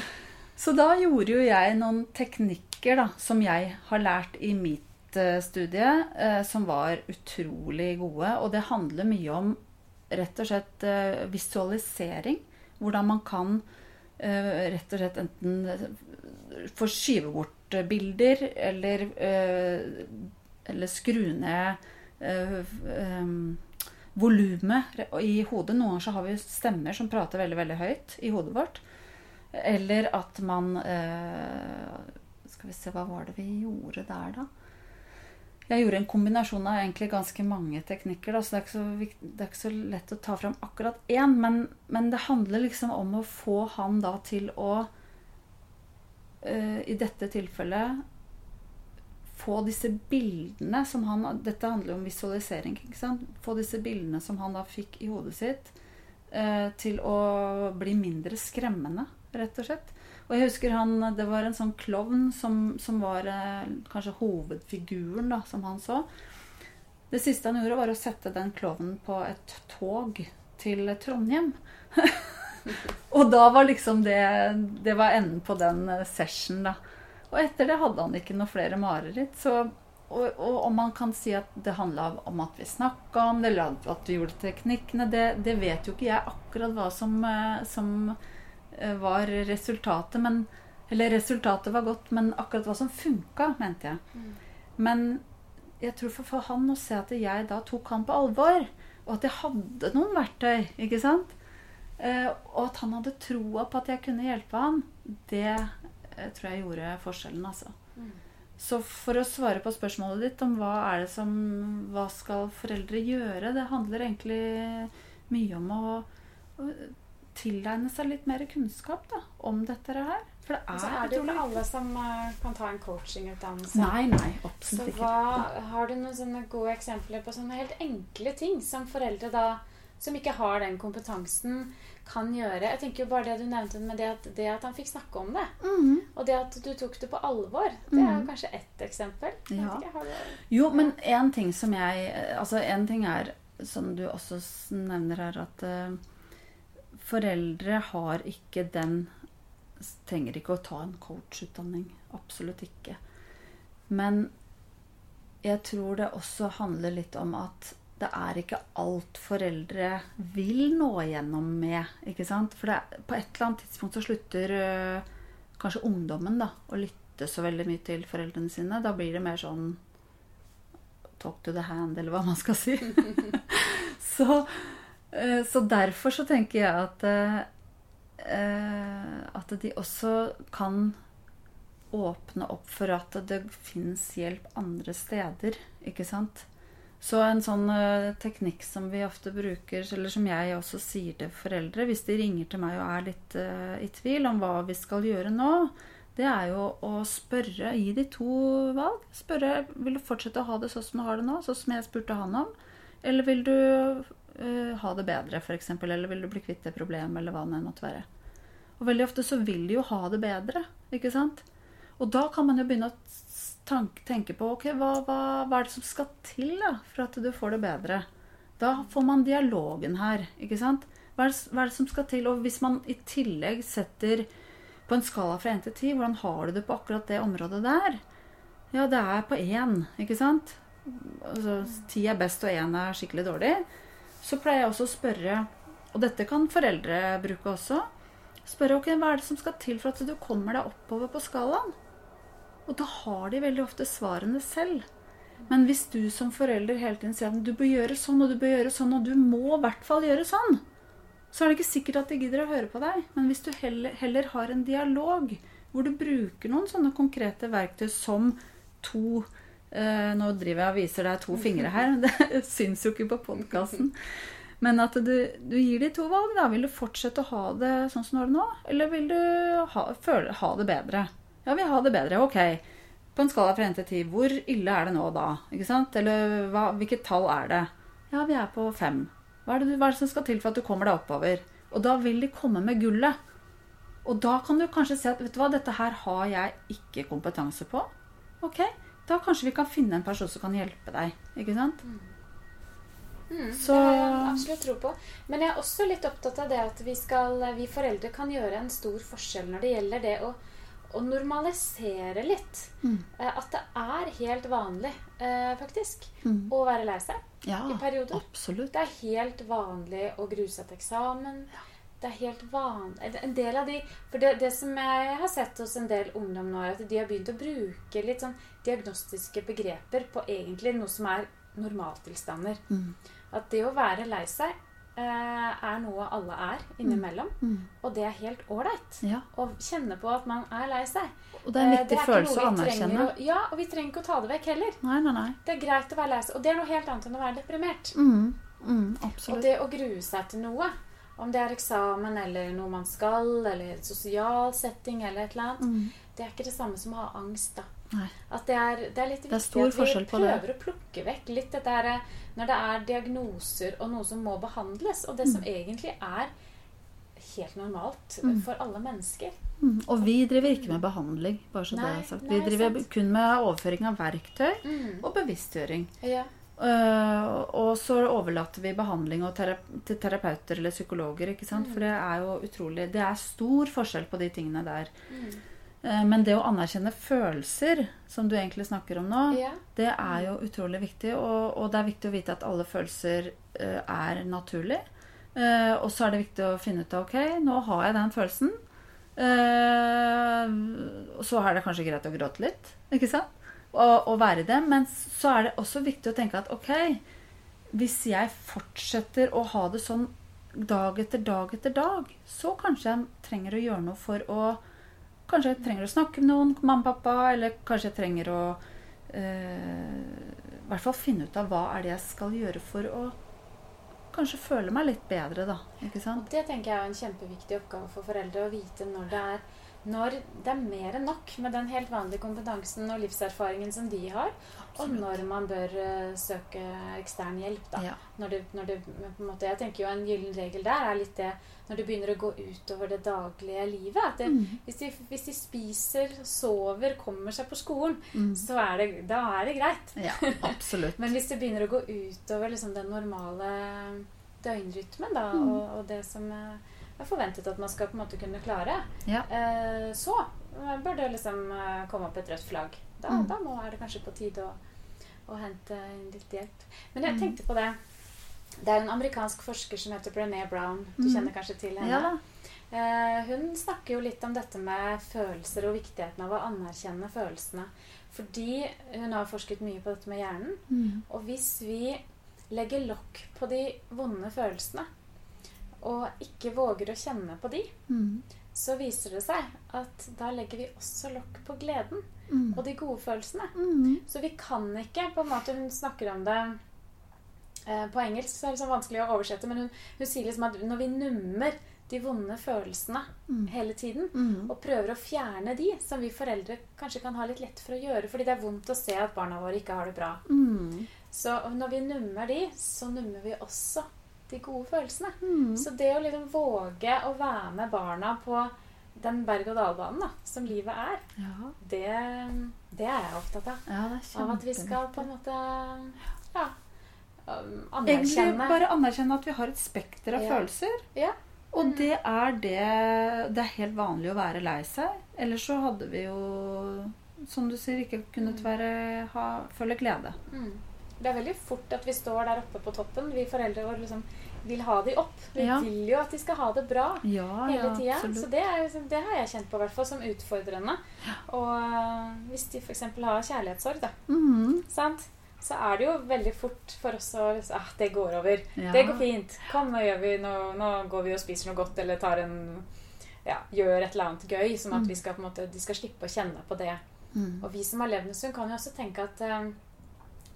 Så da gjorde jo jeg noen teknikker da, som jeg har lært i mitt studie eh, som var utrolig gode. Og det handler mye om rett og slett eh, visualisering. Hvordan man kan eh, rett og slett enten få skyve bort bilder eller, eller skru ned volumet i hodet. Noen ganger så har vi stemmer som prater veldig, veldig høyt i hodet vårt. Eller at man Skal vi se, hva var det vi gjorde der, da? Jeg gjorde en kombinasjon av egentlig ganske mange teknikker. Da, så det er, så, det er, ikke så, lett å ta fram akkurat én. Men, men, det handler liksom om å få han da til å eh, I dette tilfellet få disse bildene som han Dette handler jo om visualisering. ikke sant? Få disse bildene som han da fikk i hodet sitt, eh, til å bli mindre skremmende, rett og slett. Og jeg husker han, Det var en sånn klovn som, som var eh, kanskje hovedfiguren da, som han så. Det siste han gjorde, var å sette den klovnen på et tog til Trondheim. og da var liksom det Det var enden på den eh, session, da. Og etter det hadde han ikke noe flere mareritt. Så, og, og, om man kan si at det handla om at vi snakka om det, eller at vi gjorde teknikkene, det, det vet jo ikke jeg akkurat hva som, eh, som Eh, var resultatet. Men, eller resultatet var godt, men akkurat hva som funka, mente jeg. Mm. Men jeg tror for, for han å se at jeg da tok han på alvor, og at jeg hadde noen verktøy, ikke sant? Eh, og at han hadde troa på at jeg kunne hjelpe han, det tror jeg gjorde forskjellen, altså. Mm. Så for å svare på spørsmålet ditt om hva er det som Hva skal foreldre gjøre? Det handler egentlig mye om å, å tilegne seg litt mer kunnskap da, om dette her. For det er, altså, er det ikke alle som uh, kan ta en coachingutdannelse. Nei, nei, absolutt ikke. Så hva, Har du noen sånne gode eksempler på sånne helt enkle ting som foreldre da, som ikke har den kompetansen, kan gjøre? Jeg tenker jo bare det du nevnte med det at, det at han fikk snakke om det, mm. og det at du tok det på alvor, det er jo mm. kanskje ett eksempel. Ja. Ikke, jo, men én ting som jeg Altså, én ting er, som du også nevner her, at uh, foreldre har ikke den Trenger ikke å ta en coachutdanning. Absolutt ikke. Men jeg tror det også handler litt om at det er ikke alt foreldre vil nå igjennom med. ikke sant? For det, på et eller annet tidspunkt så slutter øh, kanskje ungdommen da, å lytte så veldig mye til foreldrene sine. Da blir det mer sånn talk to the hand, eller hva man skal si. så, øh, så, derfor så tenker jeg at øh, at de også kan åpne opp for at det fins hjelp andre steder, ikke sant. Så en sånn uh, teknikk som vi ofte bruker, eller som jeg også sier til foreldre hvis de ringer til meg og er litt uh, i tvil om hva vi skal gjøre nå, det er jo å spørre, gi de to valg. Spørre vil du fortsette å ha det sånn som du har det nå, sånn som jeg spurte han om. Eller vil du uh, ha det bedre, f.eks. Eller vil du bli kvitt det problemet, eller hva det måtte være. Og veldig ofte så vil de jo ha det bedre, ikke sant. Og da kan man jo begynne å tenke på ok, hva, hva, hva, er det som skal til da, for at du får det bedre. Da får man dialogen her, ikke sant. Hva er, det, hva er det som skal til? Og hvis man i tillegg setter på en skala fra 1 til 10, hvordan har du det på akkurat det området der? Ja, det er på 1, ikke sant? Altså, 10 er best, og 1 er skikkelig dårlig. Så pleier jeg også å spørre, og dette kan foreldre bruke også, spørre ok, hva er det som skal til for at du kommer deg oppover på skalaen? Og da har de veldig ofte svarene selv. Men hvis du som forelder hele tiden sier at du bør gjøre sånn, og du bør gjøre sånn, og du må i hvert fall gjøre sånn, så er det ikke sikkert at de gidder å høre på deg. Men hvis du heller, heller har en dialog hvor du bruker noen sånne konkrete verktøy som to eh, Nå driver jeg og viser deg to fingre her. Det syns jo ikke på podkasten. Men at du, du, gir de to valg. da. Vil du fortsette å ha det sånn som du har det nå, eller vil du ha, føle, ha det bedre? Ja, vi har det bedre. Ok. På en skala fra 1 til 10, hvor ille er det nå da? Ikke sant? Eller hva, hvilket tall er det? Ja, vi er på 5. Hva er, det, hva er, det, som skal til for at du kommer deg oppover? Og da vil de komme med gullet. Og da kan du kanskje si at vet du hva, dette her har jeg ikke kompetanse på. Ok, da kanskje vi kan finne en person som kan hjelpe deg. Ikke sant? Mm. Mm, Så... Det har jeg absolutt tro på. Men jeg er også litt opptatt av det at vi, skal, vi foreldre kan gjøre en stor forskjell når det gjelder det å å normalisere litt. Mm. Eh, at det er helt vanlig, eh, faktisk, mm. å være lei seg ja, i perioder. Absolutt. Det er helt vanlig å grue seg til eksamen. Ja. Det er helt vanlig En del av de For det, det, som jeg har sett hos en del ungdom nå, er at de har begynt å bruke litt sånn diagnostiske begreper på egentlig noe som er normaltilstander. Mm. At det å være lei seg Eh, er noe alle er innimellom. Mm. Mm. Og det er helt ålreit ja. å kjenne på at man er lei seg. Og det er en eh, viktig følelse å anerkjenne. Å, ja, og vi trenger ikke å ta det vekk heller. Nei, nei, nei. Det er greit å være lei seg. Og det er noe helt annet enn å være deprimert. Mm. Mm, og det å grue seg til noe, om det er eksamen eller noe man skal, eller sosial setting eller et eller annet, mm. det er ikke det samme som å ha angst, da. Nei. At det er, det er litt viktig er at vi prøver å plukke vekk litt dette her når det er diagnoser og noe som må behandles, og det som mm. egentlig er helt normalt mm. for alle mennesker. Mm. Og vi driver ikke med behandling, bare så nei, det er sagt. Vi driver kun med overføring av verktøy mm. og bevisstgjøring. Ja. Uh, og så overlater vi behandling tera til terapeuter eller psykologer. ikke sant? For mm. det er jo utrolig Det er stor forskjell på de tingene der. Eh, men det å anerkjenne følelser, som du egentlig snakker om nå, ja. det er jo utrolig viktig. Og, og, det er viktig å vite at alle følelser uh, er naturlig. Uh, og så er det viktig å finne ut av ok, nå har jeg den følelsen. Uh, så er det kanskje greit å gråte litt, ikke sant? Og, og være i det. Men så er det også viktig å tenke at ok, hvis jeg fortsetter å ha det sånn dag etter dag etter dag, så kanskje jeg trenger å gjøre noe for å Kanskje jeg trenger å snakke med noen, mamma og pappa, eller kanskje jeg trenger å eh, i hvert fall finne ut av hva er det jeg skal gjøre for å kanskje føle meg litt bedre, da. Ikke sant? Det tenker jeg er en kjempeviktig oppgave for foreldre å vite når det er når det er mer enn nok med den helt vanlige kompetansen og livserfaringen som de har, og når man bør uh, søke ekstern hjelp. Da. Ja. Når du, når en måte, jeg tenker jo En gyllen regel der er litt det når du begynner å gå utover det daglige livet. Det, mm. hvis, de, hvis, de, spiser, sover, kommer seg på skolen, mm. så er det, da er det greit. Ja, absolutt. Men hvis det begynner å gå utover liksom, den normale døgnrytmen da, mm. og, og, det som uh, er forventet at man skal på en måte kunne klare, ja. eh, så bør det liksom eh, komme opp et rødt flagg. Da, mm. da må, er det kanskje på tide å, å hente inn litt hjelp. Men jeg mm. tenkte på det. Det er en amerikansk forsker som heter Brené Brown. Du mm. kjenner kanskje til henne? Ja. Eh, hun snakker jo litt om dette med følelser og viktigheten av å anerkjenne følelsene. Fordi hun har forsket mye på dette med hjernen. Mm. Og hvis vi legger lokk på de vonde følelsene, og ikke våger å kjenne på de, Mm. så viser det seg at da legger vi også lokk på gleden Mm. og de gode følelsene. Mm. Så vi kan ikke på en måte Hun snakker om det eh, på engelsk, så er det sånn vanskelig å oversette, men hun, hun sier liksom at når vi nummer de vonde følelsene Mm. hele tiden, Mm. og prøver å fjerne de, som vi foreldre kanskje kan ha litt lett for å gjøre, fordi det er vondt å se at barna våre ikke har det bra. Mm. Så når vi nummer de, så nummer vi også de gode følelsene. Mm. Så det å liksom våge å være med barna på den berg-og-dal-banen som livet er, Ja. det, det er jeg opptatt av. ja, Av at vi skal på en måte ja, anerkjenne Egentlig bare anerkjenne at vi har et spekter av Ja. følelser. Ja. Og Mm. det er det Det er helt vanlig å være lei seg. Ellers så hadde vi jo, som du sier, ikke kunnet Mm. være, ha, føle glede. mm. Det er veldig fort at vi står der oppe på toppen. Vi foreldre våre liksom vil ha de opp. Vi Ja. vil jo at de skal ha det bra. Ja, hele tida. Ja, Så det, er, liksom- det har jeg kjent på, hvert fall som utfordrende. Og øh, hvis de f.eks. har kjærlighetssorg, da, Mhm. sant? så er det jo veldig fort for oss å liksom, ah, Det går over. Det går fint. Kom, nå, gjør vi, nå, nå går vi og spiser noe godt, eller tar en ja, gjør et eller annet gøy. Som at Mm. vi skal, på en måte, de skal slippe å kjenne på det. Mm. Og vi som har levd en stund, kan jo også tenke at eh,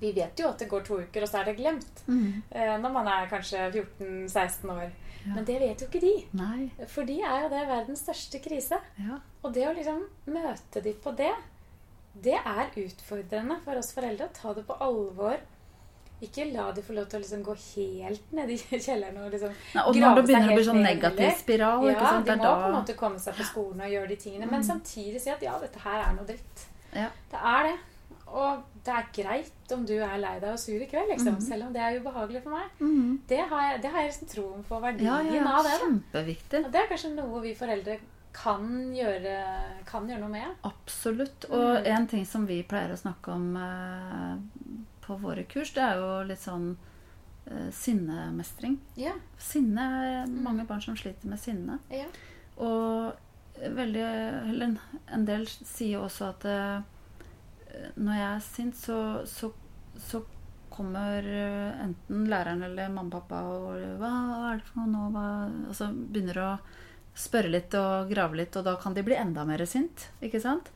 vi vet jo at det går to uker, og så er det glemt. Mm. Eh, når man er kanskje 14-16 år. Ja. Men det vet jo ikke de. Nei. For de er jo det verdens største krise. Ja. Og det å liksom møte de på det, det er utfordrende for oss foreldre. å Ta det på alvor. Ikke la de få lov til å liksom gå helt ned i kjelleren og liksom Nei, og Grave når det begynner seg å bli sånn negativ spiral. spiral, ikke Ja, sant? de må da... på en måte komme seg på skolen og gjøre de tingene. Men Mm. samtidig si at ja, dette her er noe dritt. Ja. Det er det. Og det er greit om du er lei deg og sur i kveld, liksom. mm. Selv om det er ubehagelig for meg. Mm. Det har jeg, det har jeg liksom troen på verdien Ja, ja, ja. av det. Kjempeviktig. Og det er kanskje noe vi foreldre kan gjøre, kan gjøre noe med. Absolutt. Og Mm. en ting som vi pleier å snakke om eh, på våre kurs, det er jo litt sånn eh, sinnemestring. Ja. Sinne er mange barn som sliter med sinne. Og veldig Eller en- en del sier også at eh, når jeg er sint, så, så, så kommer eh, enten læreren eller mamma og pappa og hva, er det for noe nå? Hva? Og så begynner å spørre litt og grave litt, og da kan de bli enda mer sint. Ikke sant?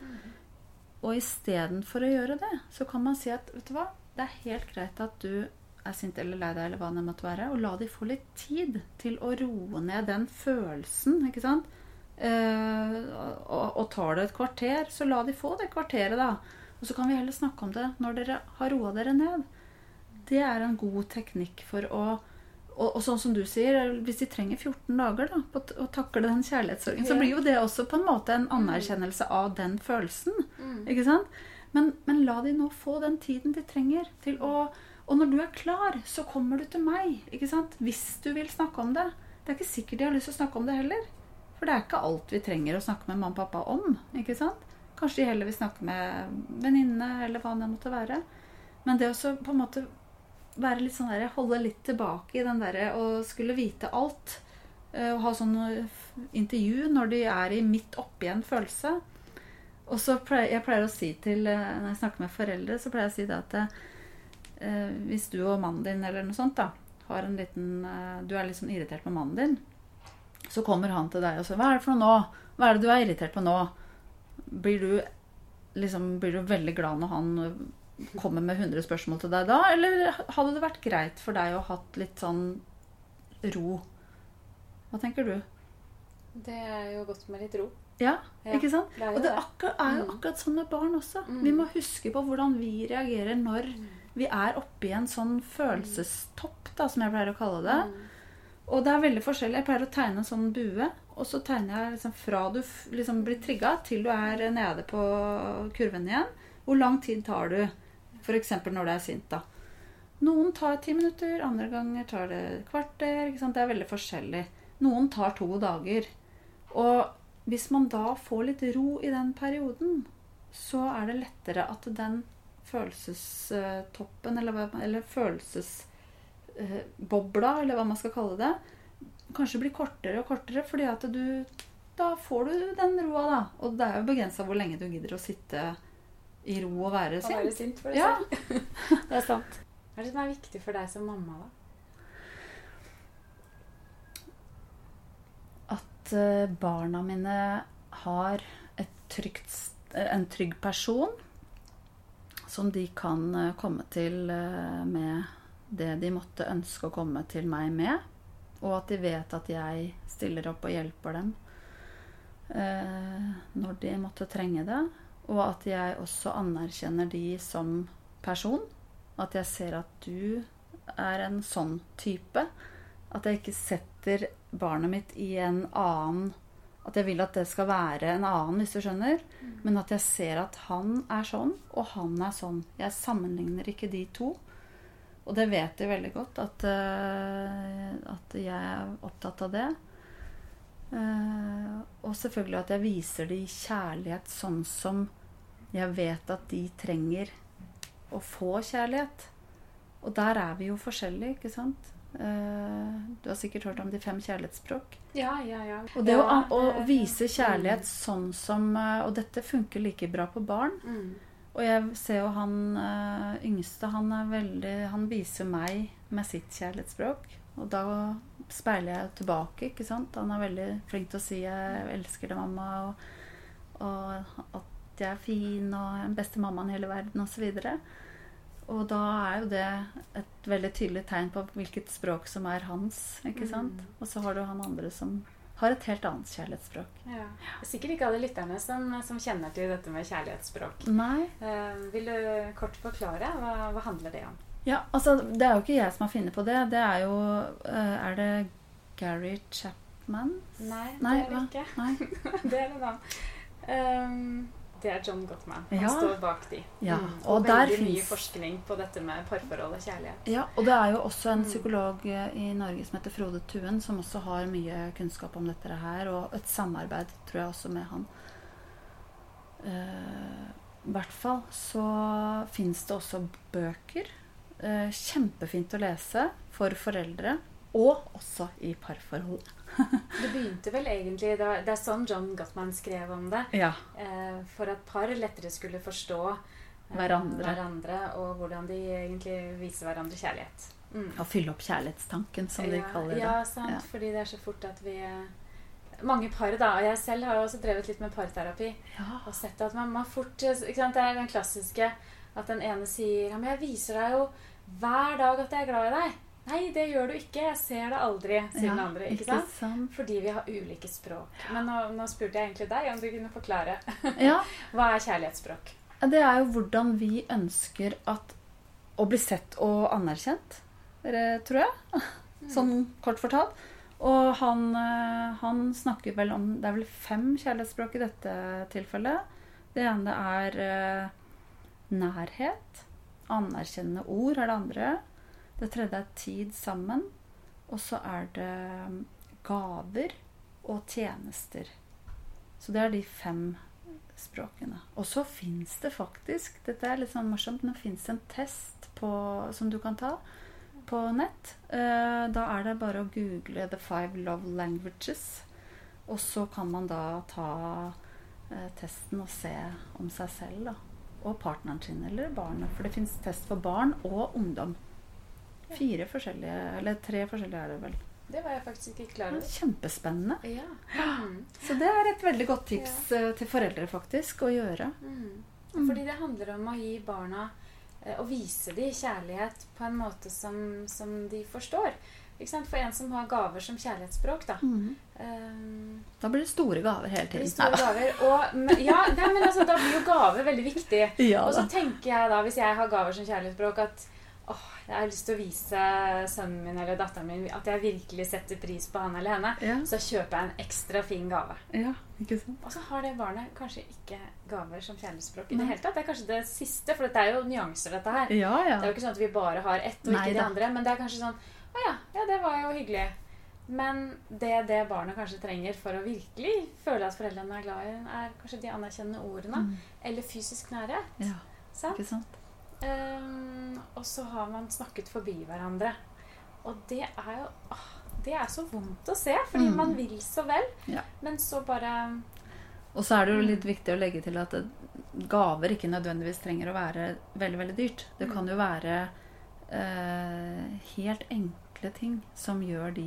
Og istedenfor å gjøre det, så kan man si at vet du hva, det er helt greit at du er sint eller lei deg, eller hva det måtte være, og la de få litt tid til å roe ned den følelsen. ikke sant? Eh, og, og tar det et kvarter, så la de få det kvarteret, da. Og så kan vi heller snakke om det når dere har roa dere ned. Det er en god teknikk for å og, og sånn som du sier, hvis de trenger 14 dager da, på å takle den kjærlighetssorgen, så blir jo det også på en måte en anerkjennelse av den følelsen. Mm. Ikke sant? Men, men la de nå få den tiden de trenger til å Og når du er klar, så kommer du til meg. Ikke sant? Hvis du vil snakke om det. Det er ikke sikkert de har lyst til å snakke om det heller. For det er ikke alt vi trenger å snakke med mamma og pappa om. ikke sant? Kanskje de heller vil snakke med venninne, eller hva det måtte være. Men det å på en måte være litt sånn der, holde litt tilbake i den derre å skulle vite alt. eh, Og ha sånn intervju når de er i midt oppi en følelse. Og så pleier jeg pleier å si til eh, Når jeg snakker med foreldre, så pleier jeg å si det at eh, hvis du og mannen din eller noe sånt da, har en liten eh, Du er litt sånn irritert på mannen din, så kommer han til deg og sier 'Hva er det for noe nå? Hva er det du er irritert på nå?' Blir du, liksom, blir du veldig glad når han eh, kommer med 100 spørsmål til deg da? Eller hadde det vært greit for deg å ha hatt litt sånn ro? Hva tenker du? Det er jo godt med litt ro. Ja, Ja, ikke sant? det Og det det. akkurat, er jo Mm. akkurat sånn med barn også. Mm. Vi må huske på hvordan vi reagerer når Mm. vi er oppi en sånn følelsestopp, da, som jeg pleier å kalle det. Mm. Og det er veldig forskjellig. Jeg pleier å tegne en sånn bue, og så tegner jeg liksom fra du liksom blir trigga til du er nede på kurven igjen. Hvor lang tid tar du? F.eks. når du er sint, da. Noen tar ti minutter, andre ganger tar det et kvarter. Det er veldig forskjellig. Noen tar to dager. Og hvis man da får litt ro i den perioden, så er det lettere at den følelsestoppen, eller, eller følelsesbobla, eller hva man skal kalle det, kanskje blir kortere og kortere, fordi at du Da får du den roa, da. Og det er jo begrensa hvor lenge du gidder å sitte i ro og være sint. Å være sint. for deg Ja. selv. det er sant. Hva er det som er viktig for deg som mamma, da? At eh, barna mine har et trygt, eh, en trygg person som de kan eh, komme til med det de måtte ønske å komme til meg med. Og at de vet at jeg stiller opp og hjelper dem eh, når de måtte trenge det. Og at jeg også anerkjenner de som person. At jeg ser at du er en sånn type. At jeg ikke setter barnet mitt i en annen At jeg vil at det skal være en annen, hvis du skjønner. Men at jeg ser at han er sånn, og han er sånn. Jeg sammenligner ikke de to. Og det vet de veldig godt, at, eh, at jeg er opptatt av det. Eh, og selvfølgelig at jeg viser de kjærlighet sånn som jeg vet at de trenger å få kjærlighet. Og der er vi jo forskjellige, ikke sant? Eh, du har sikkert hørt om de fem kjærlighetsspråk. Ja, ja, ja. Og det å, å vise kjærlighet sånn som Og dette funker like bra på barn. Mm. Og jeg ser jo han eh, yngste, han er veldig Han viser meg med sitt kjærlighetsspråk. Og da speiler jeg tilbake, ikke sant. Han er veldig flink til å si 'jeg elsker deg, mamma', og, og at jeg er fin, og den beste mammaen i hele verden, osv. Og da er jo det et veldig tydelig tegn på hvilket språk som er hans. ikke sant? Mm. Og så har du han andre som har et helt annet kjærlighetsspråk. Ja. Er sikkert ikke alle lytterne som, som kjenner til dette med kjærlighetsspråk. Nei. Eh, vil du kort forklare? Hva, hva handler det om? Ja, altså Det er jo ikke jeg som har funnet på det. Det er jo eh, Er det Gary Chapman? Nei, Nei, det er det ikke. Nei. det er det da. Um, det er John Gottman. Han Ja. står bak de. Ja, Mm. og Og, der veldig mye finnes- forskning på dette med parforhold og kjærlighet. Ja, og det er jo også en Mm. psykolog eh, i Norge som heter Frode Tuen, som også har mye kunnskap om dette her, og et samarbeid, tror jeg, også med han. Uh, I hvert fall så fins det også bøker. Uh, kjempefint å lese for foreldre, og også i parforhold. Det begynte vel egentlig Det, var, det er sånn John Gottman skrev om det. Ja. Eh, for at par lettere skulle forstå eh, Hverandre. hverandre og hvordan de egentlig viser hverandre kjærlighet. Mm. Og fylle opp kjærlighetstanken, som de kaller det. Ja, sant. Ja. Fordi det er så fort at vi Mange par, da. Og jeg selv har også drevet litt med parterapi. Ja. Og sett at man, man fort ikke sant? Det er den klassiske at den ene sier Ja, men jeg viser deg jo hver dag at jeg er glad i deg. Nei, det gjør du ikke. Jeg ser det aldri, sier den andre. Ikke sant? sant? Fordi vi har ulike språk. Men nå, nå spurte jeg egentlig deg om du kunne forklare. Ja, Hva er kjærlighetsspråk? det er jo hvordan vi ønsker at å bli sett og anerkjent, tror jeg. Sånn kort fortalt. Og han, eh, han snakker vel om Det er vel fem kjærlighetsspråk i dette tilfellet. Det ene er eh, nærhet. Anerkjennende ord er det andre. Det tredje er tid sammen. Og så er det mm, gaver og tjenester. Så det er de fem språkene. Og så fins det faktisk Dette er litt sånn morsomt. Nå fins en test på, som du kan ta på nett. Eh, da er det bare å google 'The five love languages'. Og så kan man da ta eh, testen og se om seg selv da. og partneren sin eller barnet. For det fins test for barn og ungdom. Fire forskjellige, eller tre forskjellige er det vel. Det var jeg faktisk ikke klar over. Kjempespennende. Ja. Mm. Så det er et veldig godt tips ja. til foreldre faktisk å gjøre. Mm. Mm. Fordi det handler om å gi barna og Å vise dem kjærlighet på en måte som, som de forstår. For en som har gaver som kjærlighetsspråk, da. eh, Da blir det store gaver hele tiden. store gaver. Og, men, ja, nei, men altså, da blir jo gaver veldig viktig. Ja, Og så tenker jeg da, hvis jeg har gaver som kjærlighetsspråk, at åh, jeg har lyst til å vise sønnen min eller datteren min at jeg virkelig setter pris på han eller henne. Ja, Så kjøper jeg en ekstra fin gave. ja, ikke sant? Og så har det barnet kanskje ikke gaver som kjærlighetsspråk i det hele tatt. Det er kanskje det siste, for dette er jo nyanser, dette her. Ja, ja. Det er jo ikke sånn at vi bare har ett og Nei ikke de andre. Men det er kanskje sånn Å ja, ja, det var jo hyggelig. Men det det barnet kanskje trenger for å virkelig føle at foreldrene er glad i er kanskje de anerkjennende ordene. Mm. Eller fysisk nærhet. ja, Sant? ikke sant? Ehm, og så har man snakket forbi hverandre. Og det er jo åh, det er så vondt å se, fordi Mm. man vil så vel. Ja. Men så bare Og så er det jo litt viktig å legge til at gaver ikke nødvendigvis trenger å være veldig, veldig dyrt. Det kan jo være eh, helt enkle ting som gjør de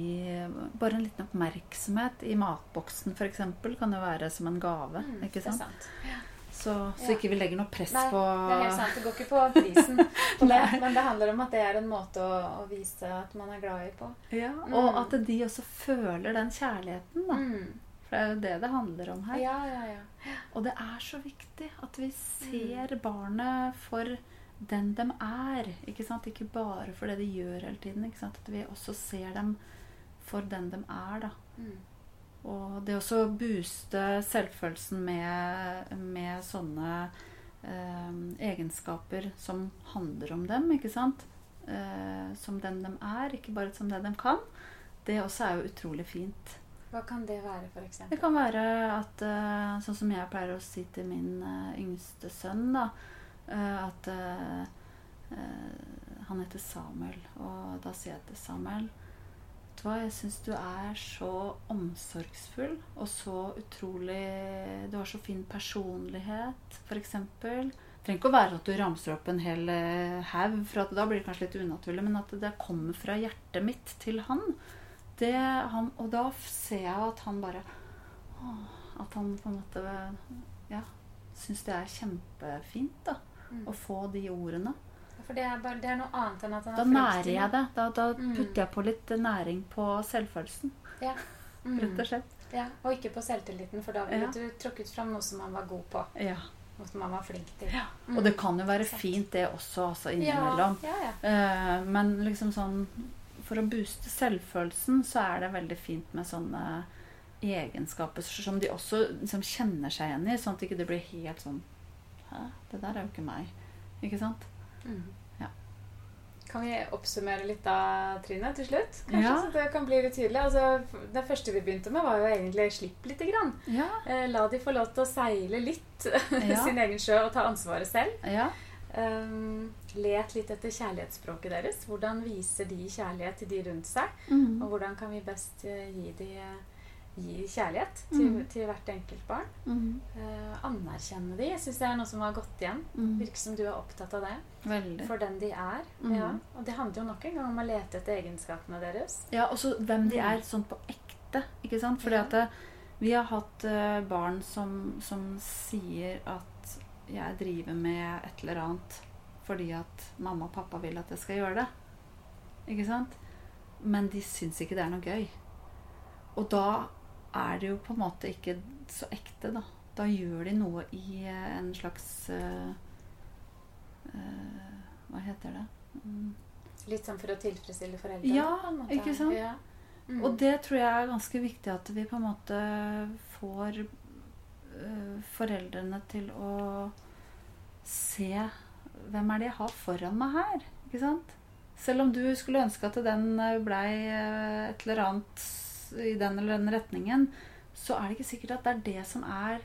Bare en liten oppmerksomhet i matboksen f.eks. kan jo være som en gave. mm, ikke Det er sant? sant. Så, så ikke vi legger noe press Nei, på Det er helt sant. Det går ikke på prisen på det, men det handler om at det er en måte å, å vise at man er glad i på. ja, Mm. Og at de også føler den kjærligheten. da. Mm. For det er jo det det handler om her. Ja, ja, ja. Og det er så viktig at vi ser barnet for den de er. Ikke sant? Ikke bare for det de gjør hele tiden. Ikke sant? At vi også ser dem for den de er. da. Og det å booste selvfølelsen med, med sånne eh, egenskaper som handler om dem, ikke sant? Eh, som den de er, ikke bare som det de kan. Det også er jo utrolig fint. Hva kan det være, for Det kan være at eh, Sånn som jeg pleier å si til min eh, yngste sønn, da. eh, at eh, eh, Han heter Samuel, og da sier jeg til Samuel Vet du hva, jeg syns du er så omsorgsfull og så utrolig Du har så fin personlighet, f.eks. Trenger ikke å være at du ramser opp en hel eh, haug, for at da blir det kanskje litt unaturlig, men at det kommer fra hjertet mitt til han. Det, han og da ser jeg at han bare å, At han på en måte ja, syns det er kjempefint da, Mm. å få de ordene. For det er, bare, det er noe annet enn at Da er nærer jeg det. Da, da Mm. putter jeg på litt næring på selvfølelsen, Mm. rett og slett. Ja, og ikke på selvtilliten, for da ville Ja. du trukket fram noe som han var god på. Ja. Noe som han var flink til. Ja. Mm. Og det kan jo være fint, det også, altså innimellom. ja, ja. Eh, men liksom sånn For å booste selvfølelsen så er det veldig fint med sånne egenskaper som de også liksom kjenner seg igjen i, sånn at det ikke blir helt sånn Hæ, det der er jo ikke meg. Ikke sant? Mm. Ja. Kan vi oppsummere litt da, Trine, til slutt? Kanskje Ja. så det kan bli litt tydelig. Altså, det første vi begynte med, var jo egentlig slipp lite grann. Ja. Eh, la de få lov til å seile litt Ja. sin egen sjø og ta ansvaret selv. ja. Um, let litt etter kjærlighetsspråket deres. Hvordan viser de kjærlighet til de rundt seg? Mm. Og hvordan kan vi best eh, gi, de, gi kjærlighet til, mm. til hvert enkelt barn? Mm. Eh, anerkjenne de. Jeg syns det er noe som har gått igjen. Mm. Virker som du er opptatt av det. Veldig. For den de er. Mm. Ja. Og det handler jo nok en gang om å lete etter egenskapene deres. Ja, og så hvem de er sånn på ekte. Ikke sant? Fordi at eh, vi har hatt eh, barn som, som sier at jeg driver med et eller annet fordi at mamma og pappa vil at jeg skal gjøre det. Ikke sant? Men de syns ikke det er noe gøy. Og da er det jo på en måte ikke så ekte, da. Da gjør de noe i eh, en slags uh, Hva heter det? Mm. Litt sånn for å tilfredsstille foreldrene. Ja, ikke sant? Ja. Mm. Og det tror jeg er ganske viktig at vi på en måte får uh, foreldrene til å se hvem er det jeg har foran meg her. Ikke sant? Selv om du skulle ønske at den blei et eller annet i den eller den retningen, så er det ikke sikkert at det er det som er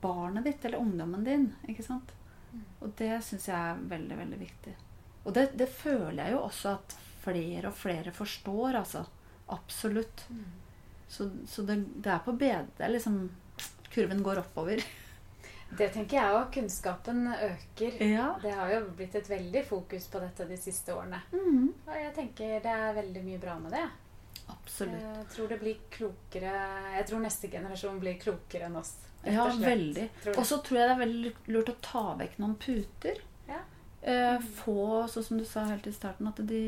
barnet ditt eller ungdommen din. Ikke sant? Mm. Og det syns jeg er veldig, veldig viktig. Og det, det føler jeg jo også at flere og flere forstår, altså. Absolutt. Mm. Så, så det, det er på bedre. Liksom Kurven går oppover. Det tenker jeg òg. Kunnskapen øker. Ja. Det har jo blitt et veldig fokus på dette de siste årene. Mm. Og jeg tenker det er veldig mye bra med det. Absolutt. Jeg tror det blir klokere Jeg tror neste generasjon blir klokere enn oss. Ja, veldig. Og så tror jeg det er veldig lurt å ta vekk noen puter. Ja. Eh, få, sånn som du sa helt i starten, at de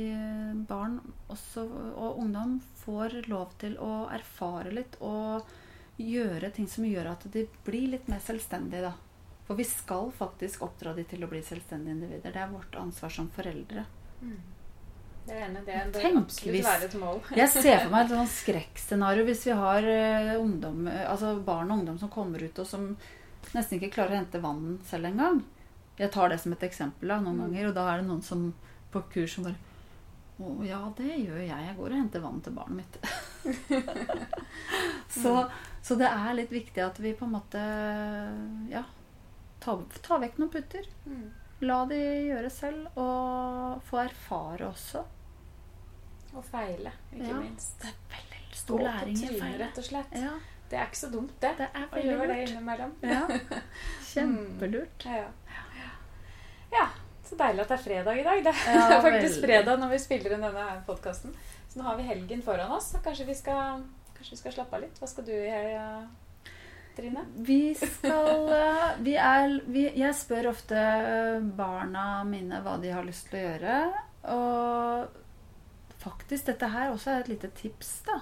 barn også, og ungdom får lov til å erfare litt og gjøre ting som gjør at de blir litt mer selvstendige. Da. For vi skal faktisk oppdra de til å bli selvstendige individer. Det er vårt ansvar som foreldre. Mm. Det er enig. Det bør Tenk absolutt hvis- være et mål. Jeg ser for meg et sånn skrekkscenario hvis vi har eh, ungdom, eh, altså barn og ungdom som kommer ut og som nesten ikke klarer å hente vann selv engang. Jeg tar det som et eksempel da, noen Mm. ganger, og da er det noen som på kurs som bare Å ja, det gjør jeg. Jeg går og henter vann til barnet mitt. så, så det er litt viktig at vi på en måte ja, tar tar vekk noen putter. Mm. La de gjøre selv, og få erfare også. Og feile, ikke Ja. minst. Det er veldig stor på læring i feil. rett og slett. Ja, Det er ikke så dumt, det. det er Å gjøre det innimellom. Ja. Kjempelurt. Ja. ja. Så deilig at det er fredag i dag. Det er faktisk veldig. fredag når vi spiller inn denne podkasten. Så nå har vi helgen foran oss. Kanskje vi skal, kanskje vi skal slappe av litt. Hva skal du i helga, Trine? Vi skal eh, vi er, vi, Jeg spør ofte barna mine hva de har lyst til å gjøre. Og faktisk, dette her også er et lite tips, da.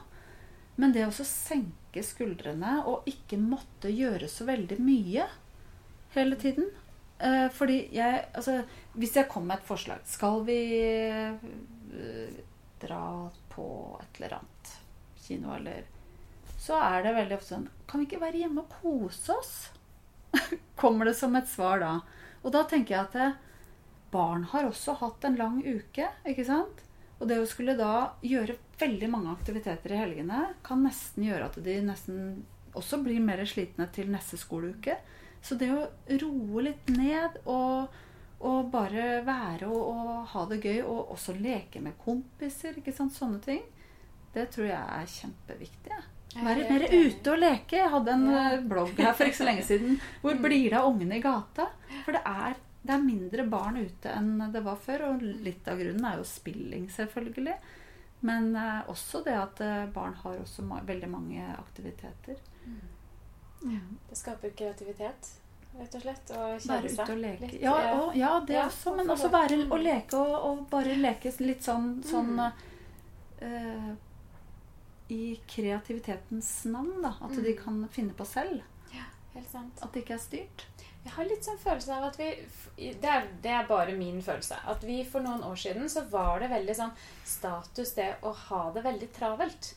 Men det å senke skuldrene og ikke måtte gjøre så veldig mye hele tiden. Eh, fordi jeg Altså, hvis jeg kommer med et forslag Skal vi eh, dra på et eller annet kino, eller Så er det veldig ofte sånn Kan vi ikke være hjemme og kose oss? Kommer det som et svar da. Og da tenker jeg at eh, barn har også hatt en lang uke, ikke sant? Og det å skulle da gjøre veldig mange aktiviteter i helgene kan nesten gjøre at de nesten også blir mer slitne til neste skoleuke. Så det å roe litt ned og, og bare være og, og ha det gøy, og også leke med kompiser, ikke sant? sånne ting, det tror jeg er kjempeviktig. jeg. Være mer ute og leke. Jeg hadde en Ja. eh, blogg her for ikke så lenge siden. Hvor Mm. blir det av ungene i gata? For det er, det er mindre barn ute enn det var før. Og litt av grunnen er jo spilling, selvfølgelig. Men eh, også det at eh, barn har også ma veldig mange aktiviteter. Det skaper kreativitet, rett og slett. Og Være kjede ute seg og leke. litt. Ja, og, ja det Ja, også. Men også være Mm. å leke og, og bare leke litt sånn, sånn Mm. eh, I kreativitetens navn, da. At Mm. de kan finne på selv. Helt sant. At det ikke er styrt. Jeg har litt sånn følelse av at vi det er, det er bare min følelse. At vi for noen år siden så var det veldig sånn status det å ha det veldig travelt.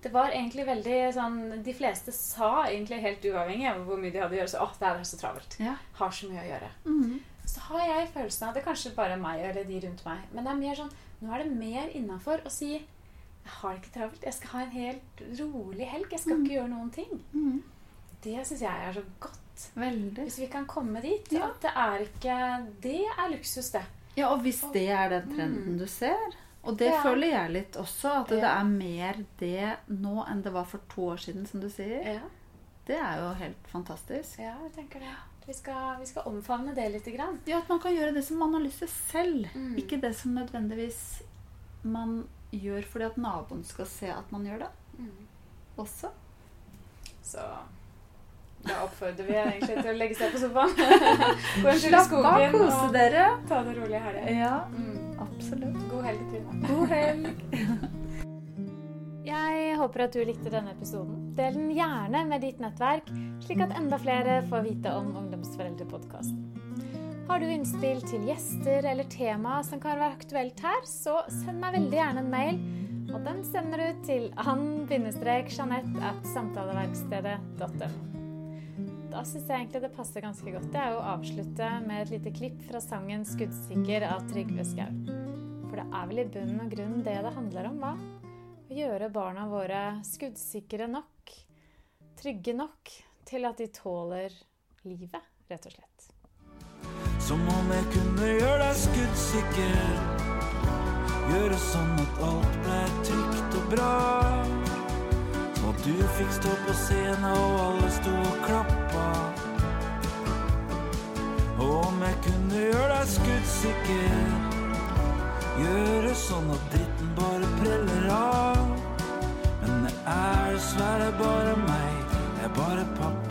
Det var egentlig veldig sånn De fleste sa egentlig helt uavhengig av hvor mye de hadde å gjøre, så åh, det er så travelt. Ja. Har så mye å gjøre. Mhm. Så har jeg følelsen av Det er kanskje bare meg eller de rundt meg. Men det er mer sånn Nå er det mer innafor å si Jeg har det ikke travelt. Jeg skal ha en helt rolig helg. Jeg skal Mm. ikke gjøre noen ting. Mm. Det syns jeg er så godt. Veldig. Hvis vi kan komme dit. Ja. At det er ikke Det er luksus, det. Ja, og hvis det er den trenden Mm. du ser Og det Ja. føler jeg litt også, at det Ja. er mer det nå enn det var for to år siden, som du sier. Ja, Det er jo helt fantastisk. ja jeg tenker det. Vi skal, vi skal omfavne det litt. grann. Ja, At man kan gjøre det som man har lyst til selv. Mm. Ikke det som nødvendigvis man gjør fordi at naboen skal se at man gjør det også. Så da oppfordrer vi egentlig til å legge seg på sofaen. Gå en tur i skogen kose og dere. ta det rolig her. helga. Ja, Mm. absolutt. God helg, Trine. God helg. Jeg håper at du likte denne episoden. Del den gjerne med ditt nettverk, slik at enda flere får vite om Ungdomsforeldrepodkasten. Har du innspill til gjester eller tema som kan være aktuelt her, så send meg veldig gjerne en mail. Og den sender du til ann-jeanette at samtaleverkstedet.no. Da syns jeg egentlig det passer ganske godt det er å avslutte med et lite klipp fra sangen 'Skuddsikker' av Trygve Skau. For det er vel i bunn og grunn det det handler om, hva? Å gjøre barna våre skuddsikre nok, trygge nok, til at de tåler livet, rett og slett. Som om jeg kunne gjøre deg skuddsikker. Gjøre sånn at alt ble trygt og bra. Og du fikk stå på scenen og alle sto og klappa. Og om jeg kunne gjøre deg skuddsikker. Gjøre sånn at dritten bare preller av. Men det er dessverre bare meg, jeg er bare pappa.